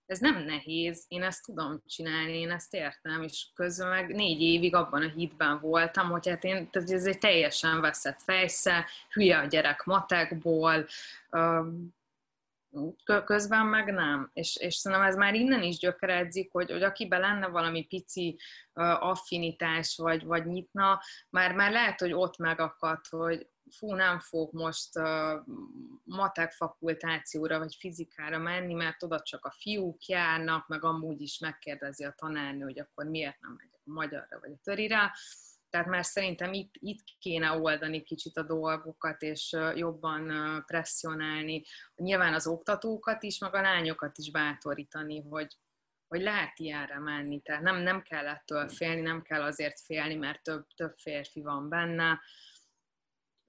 ez nem nehéz, én ezt tudom csinálni, én ezt értem, és közben meg négy évig abban a hitben voltam, hogy hát én, tehát ez egy teljesen veszett fejsze, hülye a gyerek matekból, közben meg nem. És, és szerintem ez már innen is gyökeredzik, hogy, hogy akiben lenne valami pici affinitás, vagy, vagy nyitna, már, már lehet, hogy ott megakadt, hogy fú, nem fog most uh, matek fakultációra vagy fizikára menni, mert oda csak a fiúk járnak, meg amúgy is megkérdezi a tanárnő, hogy akkor miért nem megyek a magyarra vagy a törire. Tehát már szerintem itt, itt kéne oldani kicsit a dolgokat, és jobban presszionálni. Nyilván az oktatókat is, meg a lányokat is bátorítani, hogy, hogy lehet ilyenre menni, tehát nem, nem kell ettől félni, nem kell azért félni, mert több, több férfi van benne,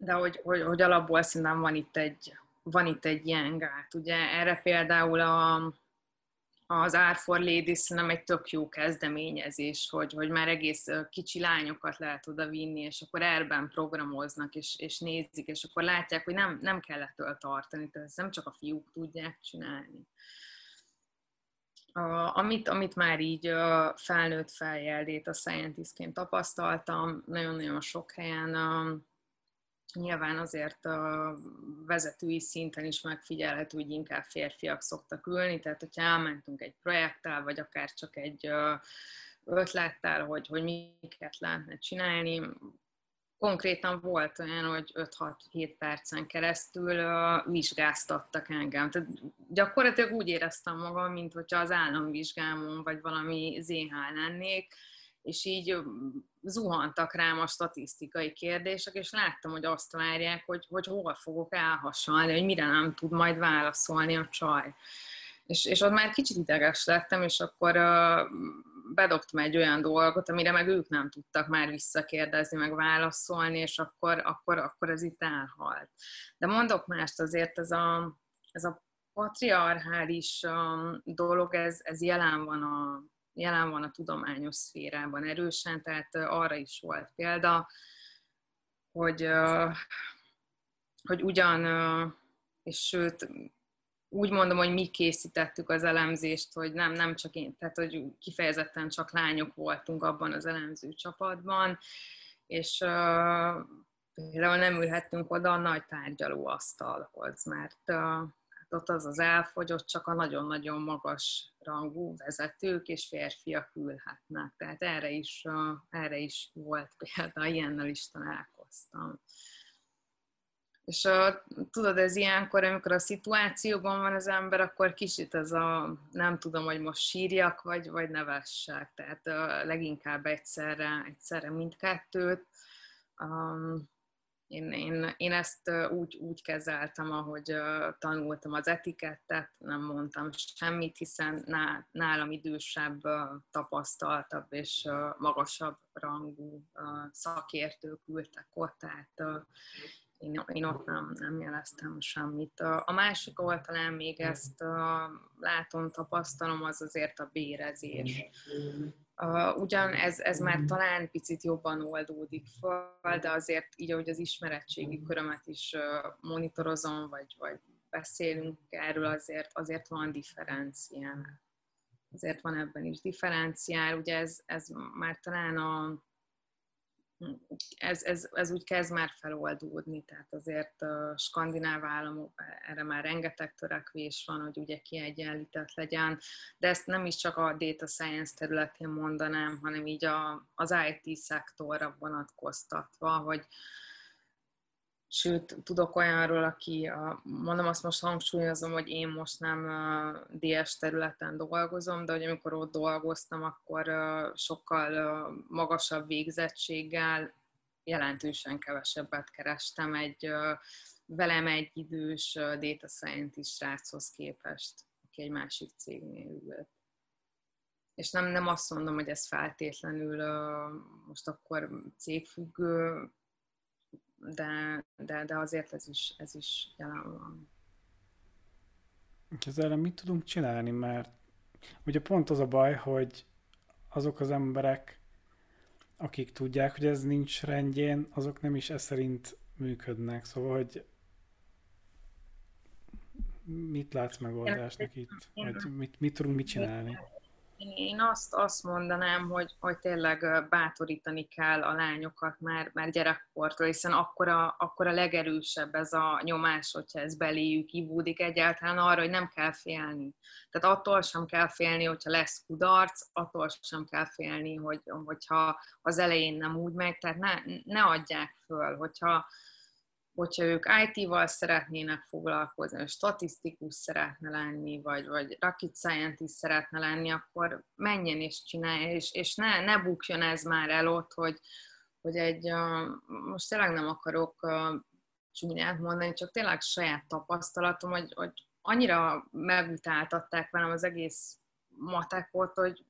de hogy, hogy, hogy alapból szerintem van itt egy, van itt egy ilyen gát. Ugye erre például a, az Art for Ladies nem egy tök jó kezdeményezés, hogy, hogy már egész kicsi lányokat lehet oda vinni, és akkor erben programoznak, és, és nézik, és akkor látják, hogy nem, nem kell ettől tartani, tehát nem csak a fiúk tudják csinálni. Amit, amit már így a felnőtt feljeldét a scientistként tapasztaltam, nagyon-nagyon sok helyen Nyilván azért a vezetői szinten is megfigyelhető, hogy inkább férfiak szoktak ülni, tehát hogyha elmentünk egy projekttel, vagy akár csak egy ötlettel, hogy, hogy miket lehetne csinálni, konkrétan volt olyan, hogy 5-6-7 percen keresztül vizsgáztattak engem. Tehát gyakorlatilag úgy éreztem magam, mint hogyha az államvizsgámon vagy valami ZH lennék, és így zuhantak rám a statisztikai kérdések, és láttam, hogy azt várják, hogy, hogy hol fogok elhasalni, hogy mire nem tud majd válaszolni a csaj. És, és ott már kicsit ideges lettem, és akkor uh, bedobtam egy olyan dolgot, amire meg ők nem tudtak már visszakérdezni, meg válaszolni, és akkor, akkor, akkor ez itt elhalt. De mondok mást, azért ez a, ez a patriarchális dolog, ez, ez jelen van a, jelen van a tudományos szférában erősen, tehát arra is volt példa, hogy, hogy ugyan, és sőt, úgy mondom, hogy mi készítettük az elemzést, hogy nem, nem csak én, tehát hogy kifejezetten csak lányok voltunk abban az elemző csapatban, és például nem ülhettünk oda a nagy tárgyalóasztalhoz, mert ott az az elfogyott, csak a nagyon-nagyon magas rangú vezetők és férfiak ülhetnek. Tehát erre is, erre is volt példa, ilyennel is találkoztam. És a, tudod, ez ilyenkor, amikor a szituációban van az ember, akkor kicsit ez a, nem tudom, hogy most sírjak, vagy, vagy nevessek. Tehát a, leginkább egyszerre, egyszerre mindkettőt. Um, én, én, én ezt úgy, úgy kezeltem, ahogy tanultam az etikettet, nem mondtam semmit, hiszen nálam idősebb, tapasztaltabb és magasabb rangú szakértők ültek ott, tehát én, én ott nem, nem jeleztem semmit. A másik oldalán még ezt látom, tapasztalom, az azért a bérezés. Uh, ugyan ez, ez már talán picit jobban oldódik fel, de azért így, ahogy az ismeretségi körömet is uh, monitorozom, vagy, vagy beszélünk erről, azért, azért van differenciál. Azért van ebben is differenciál. Ugye ez, ez már talán a ez, ez, ez úgy kezd már feloldódni, tehát azért a skandináv államok, erre már rengeteg törekvés van, hogy ugye kiegyenlített legyen, de ezt nem is csak a data science területén mondanám, hanem így a, az IT szektorra vonatkoztatva, hogy, Sőt, tudok olyanról, aki, a, mondom azt most hangsúlyozom, hogy én most nem DS területen dolgozom, de hogy amikor ott dolgoztam, akkor sokkal magasabb végzettséggel jelentősen kevesebbet kerestem egy velem egy idős data scientist sráchoz képest, aki egy másik cégnél ült. És nem, nem azt mondom, hogy ez feltétlenül most akkor cégfüggő, de, de, de azért ez is, ez is jelen van. Ezzel mit tudunk csinálni, mert ugye pont az a baj, hogy azok az emberek, akik tudják, hogy ez nincs rendjén, azok nem is ez szerint működnek. Szóval, hogy mit látsz megoldásnak itt? Vagy mit, mit tudunk mit csinálni? Én azt, azt mondanám, hogy, hogy tényleg bátorítani kell a lányokat már, már gyerekkortól, hiszen akkor a, akkor a legerősebb ez a nyomás, hogyha ez beléjük ivódik egyáltalán arra, hogy nem kell félni. Tehát attól sem kell félni, hogyha lesz kudarc, attól sem kell félni, hogy, hogyha az elején nem úgy megy, tehát ne, ne adják föl, hogyha, hogyha ők IT-val szeretnének foglalkozni, statisztikus szeretne lenni, vagy, vagy rocket scientist szeretne lenni, akkor menjen és csinálja, és, és ne, ne bukjon ez már el ott, hogy, hogy egy, most tényleg nem akarok csúnyát mondani, csak tényleg saját tapasztalatom, hogy, hogy annyira megutáltatták velem az egész matekot, hogy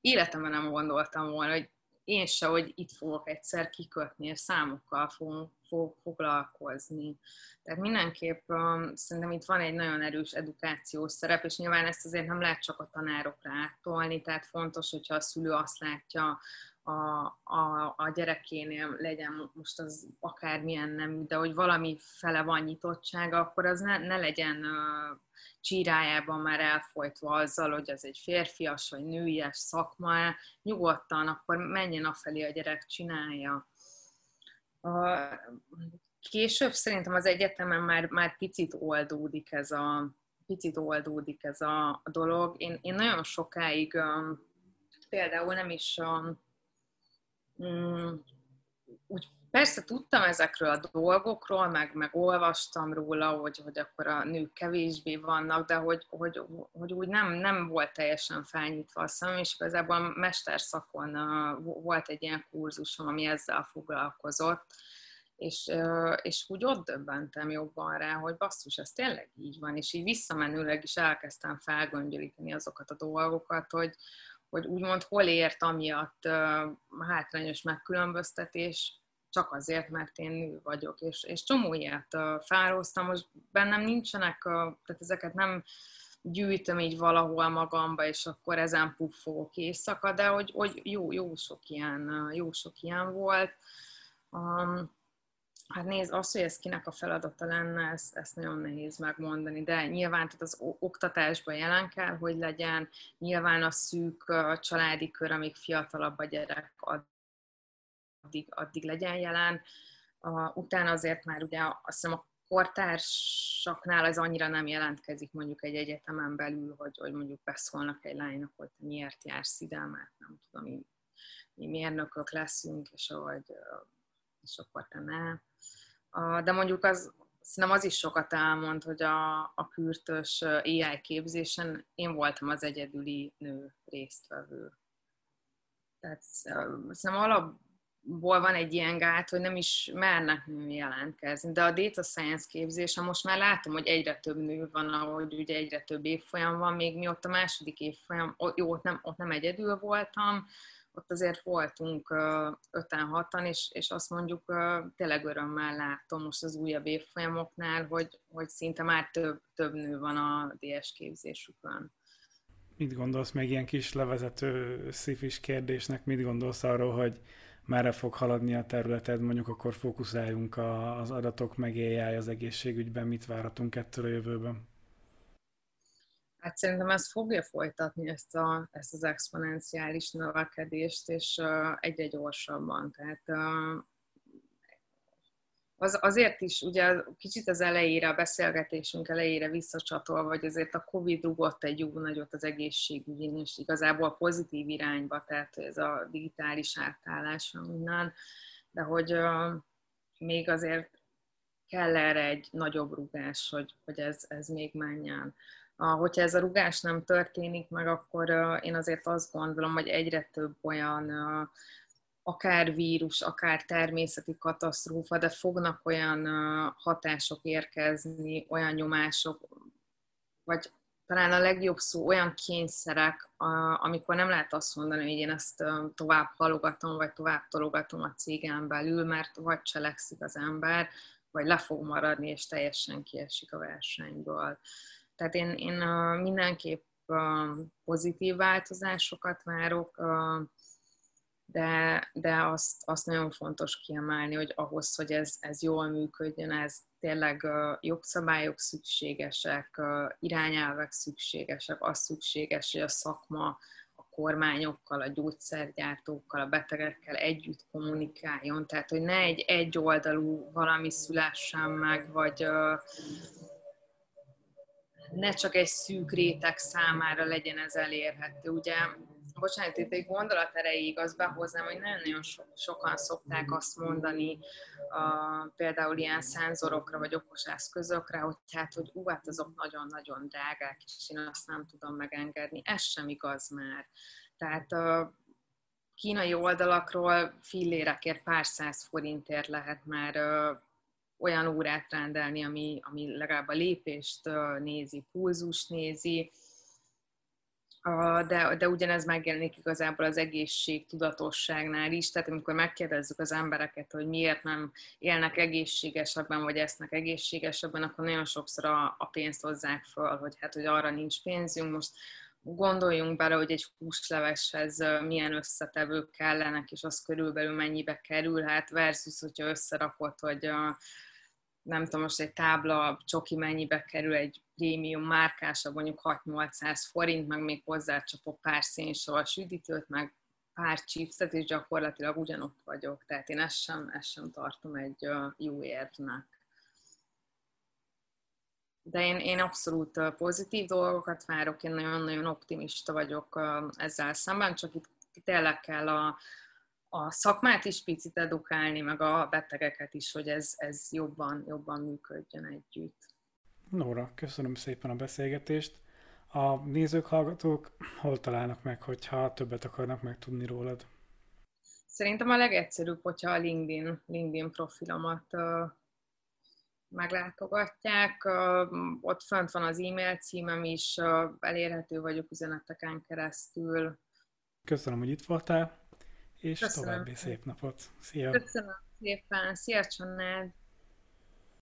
életemben nem gondoltam volna, hogy én se, hogy itt fogok egyszer kikötni, és számokkal fogok foglalkozni. Tehát mindenképp um, szerintem itt van egy nagyon erős edukációs szerep, és nyilván ezt azért nem lehet csak a tanárokra áttolni, tehát fontos, hogyha a szülő azt látja a, a, a gyerekénél legyen most az akármilyen nem, de hogy valami fele van nyitottsága, akkor az ne, ne legyen uh, csírájában már elfolytva azzal, hogy az egy férfias vagy nőies szakma, nyugodtan akkor menjen afelé a gyerek, csinálja. A, később szerintem az egyetemen már, már picit oldódik ez a, picit oldódik ez a, a dolog. Én, én nagyon sokáig um, például nem is um, úgy persze tudtam ezekről a dolgokról, meg, meg olvastam róla, hogy, hogy akkor a nők kevésbé vannak, de hogy, hogy, hogy úgy nem, nem volt teljesen felnyitva a szemem, és igazából mesterszakon volt egy ilyen kurzusom, ami ezzel foglalkozott, és, és úgy ott döbbentem jobban rá, hogy basszus, ez tényleg így van, és így visszamenőleg is elkezdtem felgöngyölíteni azokat a dolgokat, hogy, hogy úgymond hol ért amiatt hátrányos megkülönböztetés, csak azért, mert én nő vagyok, és, és csomó ilyet fároztam, most bennem nincsenek, tehát ezeket nem gyűjtöm így valahol magamba, és akkor ezen puffogok éjszaka, de hogy, hogy jó, jó, sok ilyen, jó sok ilyen volt. Hát nézd, az, hogy ez kinek a feladata lenne, ezt, ezt nagyon nehéz megmondani, de nyilván tehát az oktatásban jelen kell, hogy legyen, nyilván a szűk a családi kör, amíg fiatalabb a gyerek, addig, addig legyen jelen. Uh, utána azért már ugye azt hiszem a kortársaknál az annyira nem jelentkezik mondjuk egy egyetemen belül, hogy, hogy mondjuk beszólnak egy lánynak, hogy miért jársz ide, mert nem tudom, mi, mi mérnökök leszünk, és, hogy, és akkor te ne. De mondjuk az, szerintem az is sokat elmond, hogy a, a kürtös AI képzésen én voltam az egyedüli nő résztvevő. Tehát szerintem alap, ból van egy ilyen gát, hogy nem is mernek nő jelentkezni. De a data science képzése most már látom, hogy egyre több nő van, ahogy ugye egyre több évfolyam van, még mi ott a második évfolyam, jó, ott nem, ott nem egyedül voltam, ott azért voltunk öten, hatan, és, és azt mondjuk tényleg örömmel látom most az újabb évfolyamoknál, hogy, hogy szinte már több, több nő van a DS képzésükön. Mit gondolsz még ilyen kis levezető szifis kérdésnek, mit gondolsz arról, hogy merre fog haladni a területed, mondjuk akkor fókuszáljunk az adatok meg AI az egészségügyben, mit várhatunk ettől a jövőben? Hát szerintem ez fogja folytatni ezt, a, ezt az exponenciális növekedést, és egyre gyorsabban. Tehát az, azért is, ugye kicsit az elejére, a beszélgetésünk elejére visszacsatolva, hogy azért a Covid rugott egy jó nagyot az egészségügyén, és igazából pozitív irányba, tehát ez a digitális átállás minden, de hogy uh, még azért kell erre egy nagyobb rugás, hogy, hogy ez, ez még menjen. Hogyha ez a rugás nem történik meg, akkor én azért azt gondolom, hogy egyre több olyan akár vírus, akár természeti katasztrófa, de fognak olyan hatások érkezni, olyan nyomások, vagy talán a legjobb szó olyan kényszerek, amikor nem lehet azt mondani, hogy én ezt tovább halogatom, vagy tovább tologatom a cégen belül, mert vagy cselekszik az ember, vagy le fog maradni, és teljesen kiesik a versenyből. Tehát én, én mindenképp pozitív változásokat várok, de, de azt, azt nagyon fontos kiemelni, hogy ahhoz, hogy ez, ez jól működjön, ez tényleg uh, jogszabályok szükségesek, uh, irányelvek szükségesek, az szükséges, hogy a szakma a kormányokkal, a gyógyszergyártókkal, a betegekkel együtt kommunikáljon, tehát hogy ne egy egyoldalú valami szülessen meg, vagy ne csak egy szűk réteg számára legyen ez elérhető. Ugye bocsánat, itt egy gondolat erejéig azt behoznám, hogy nagyon-nagyon so, sokan szokták azt mondani, a, például ilyen szenzorokra vagy okos eszközökre, hogy hát, hogy ú, hát azok nagyon-nagyon drágák, és én azt nem tudom megengedni. Ez sem igaz már. Tehát a kínai oldalakról fillérekért pár száz forintért lehet már olyan órát rendelni, ami, ami legalább a lépést nézi, pulzus nézi, de, de ugyanez megjelenik igazából az egészség tudatosságnál is, tehát amikor megkérdezzük az embereket, hogy miért nem élnek egészségesebben, vagy esznek egészségesebben, akkor nagyon sokszor a, a pénzt hozzák föl, hogy hát, hogy arra nincs pénzünk. Most gondoljunk bele, hogy egy húsleveshez milyen összetevők kellenek, és az körülbelül mennyibe kerül, hát versus, hogyha összerakott, hogy a, nem tudom, most egy tábla csoki mennyibe kerül egy prémium márkása, mondjuk 6-800 forint, meg még hozzácsapok pár szénsav südítőt, meg pár chipset, és gyakorlatilag ugyanott vagyok. Tehát én ezt sem, ezt sem tartom egy jó érvnek. De én, én abszolút pozitív dolgokat várok, én nagyon-nagyon optimista vagyok ezzel szemben, csak itt tényleg kell a, a szakmát is picit edukálni, meg a betegeket is, hogy ez, ez jobban, jobban működjön együtt. Nóra, köszönöm szépen a beszélgetést. A nézők, hallgatók hol találnak meg, hogyha többet akarnak megtudni rólad? Szerintem a legegyszerűbb, hogyha a LinkedIn, LinkedIn profilomat uh, meglátogatják. Uh, ott fönt van az e-mail címem is, uh, elérhető vagyok üzeneteken keresztül. Köszönöm, hogy itt voltál és Köszönöm. további szép napot. Szia! Köszönöm szépen! Szia, Csanád!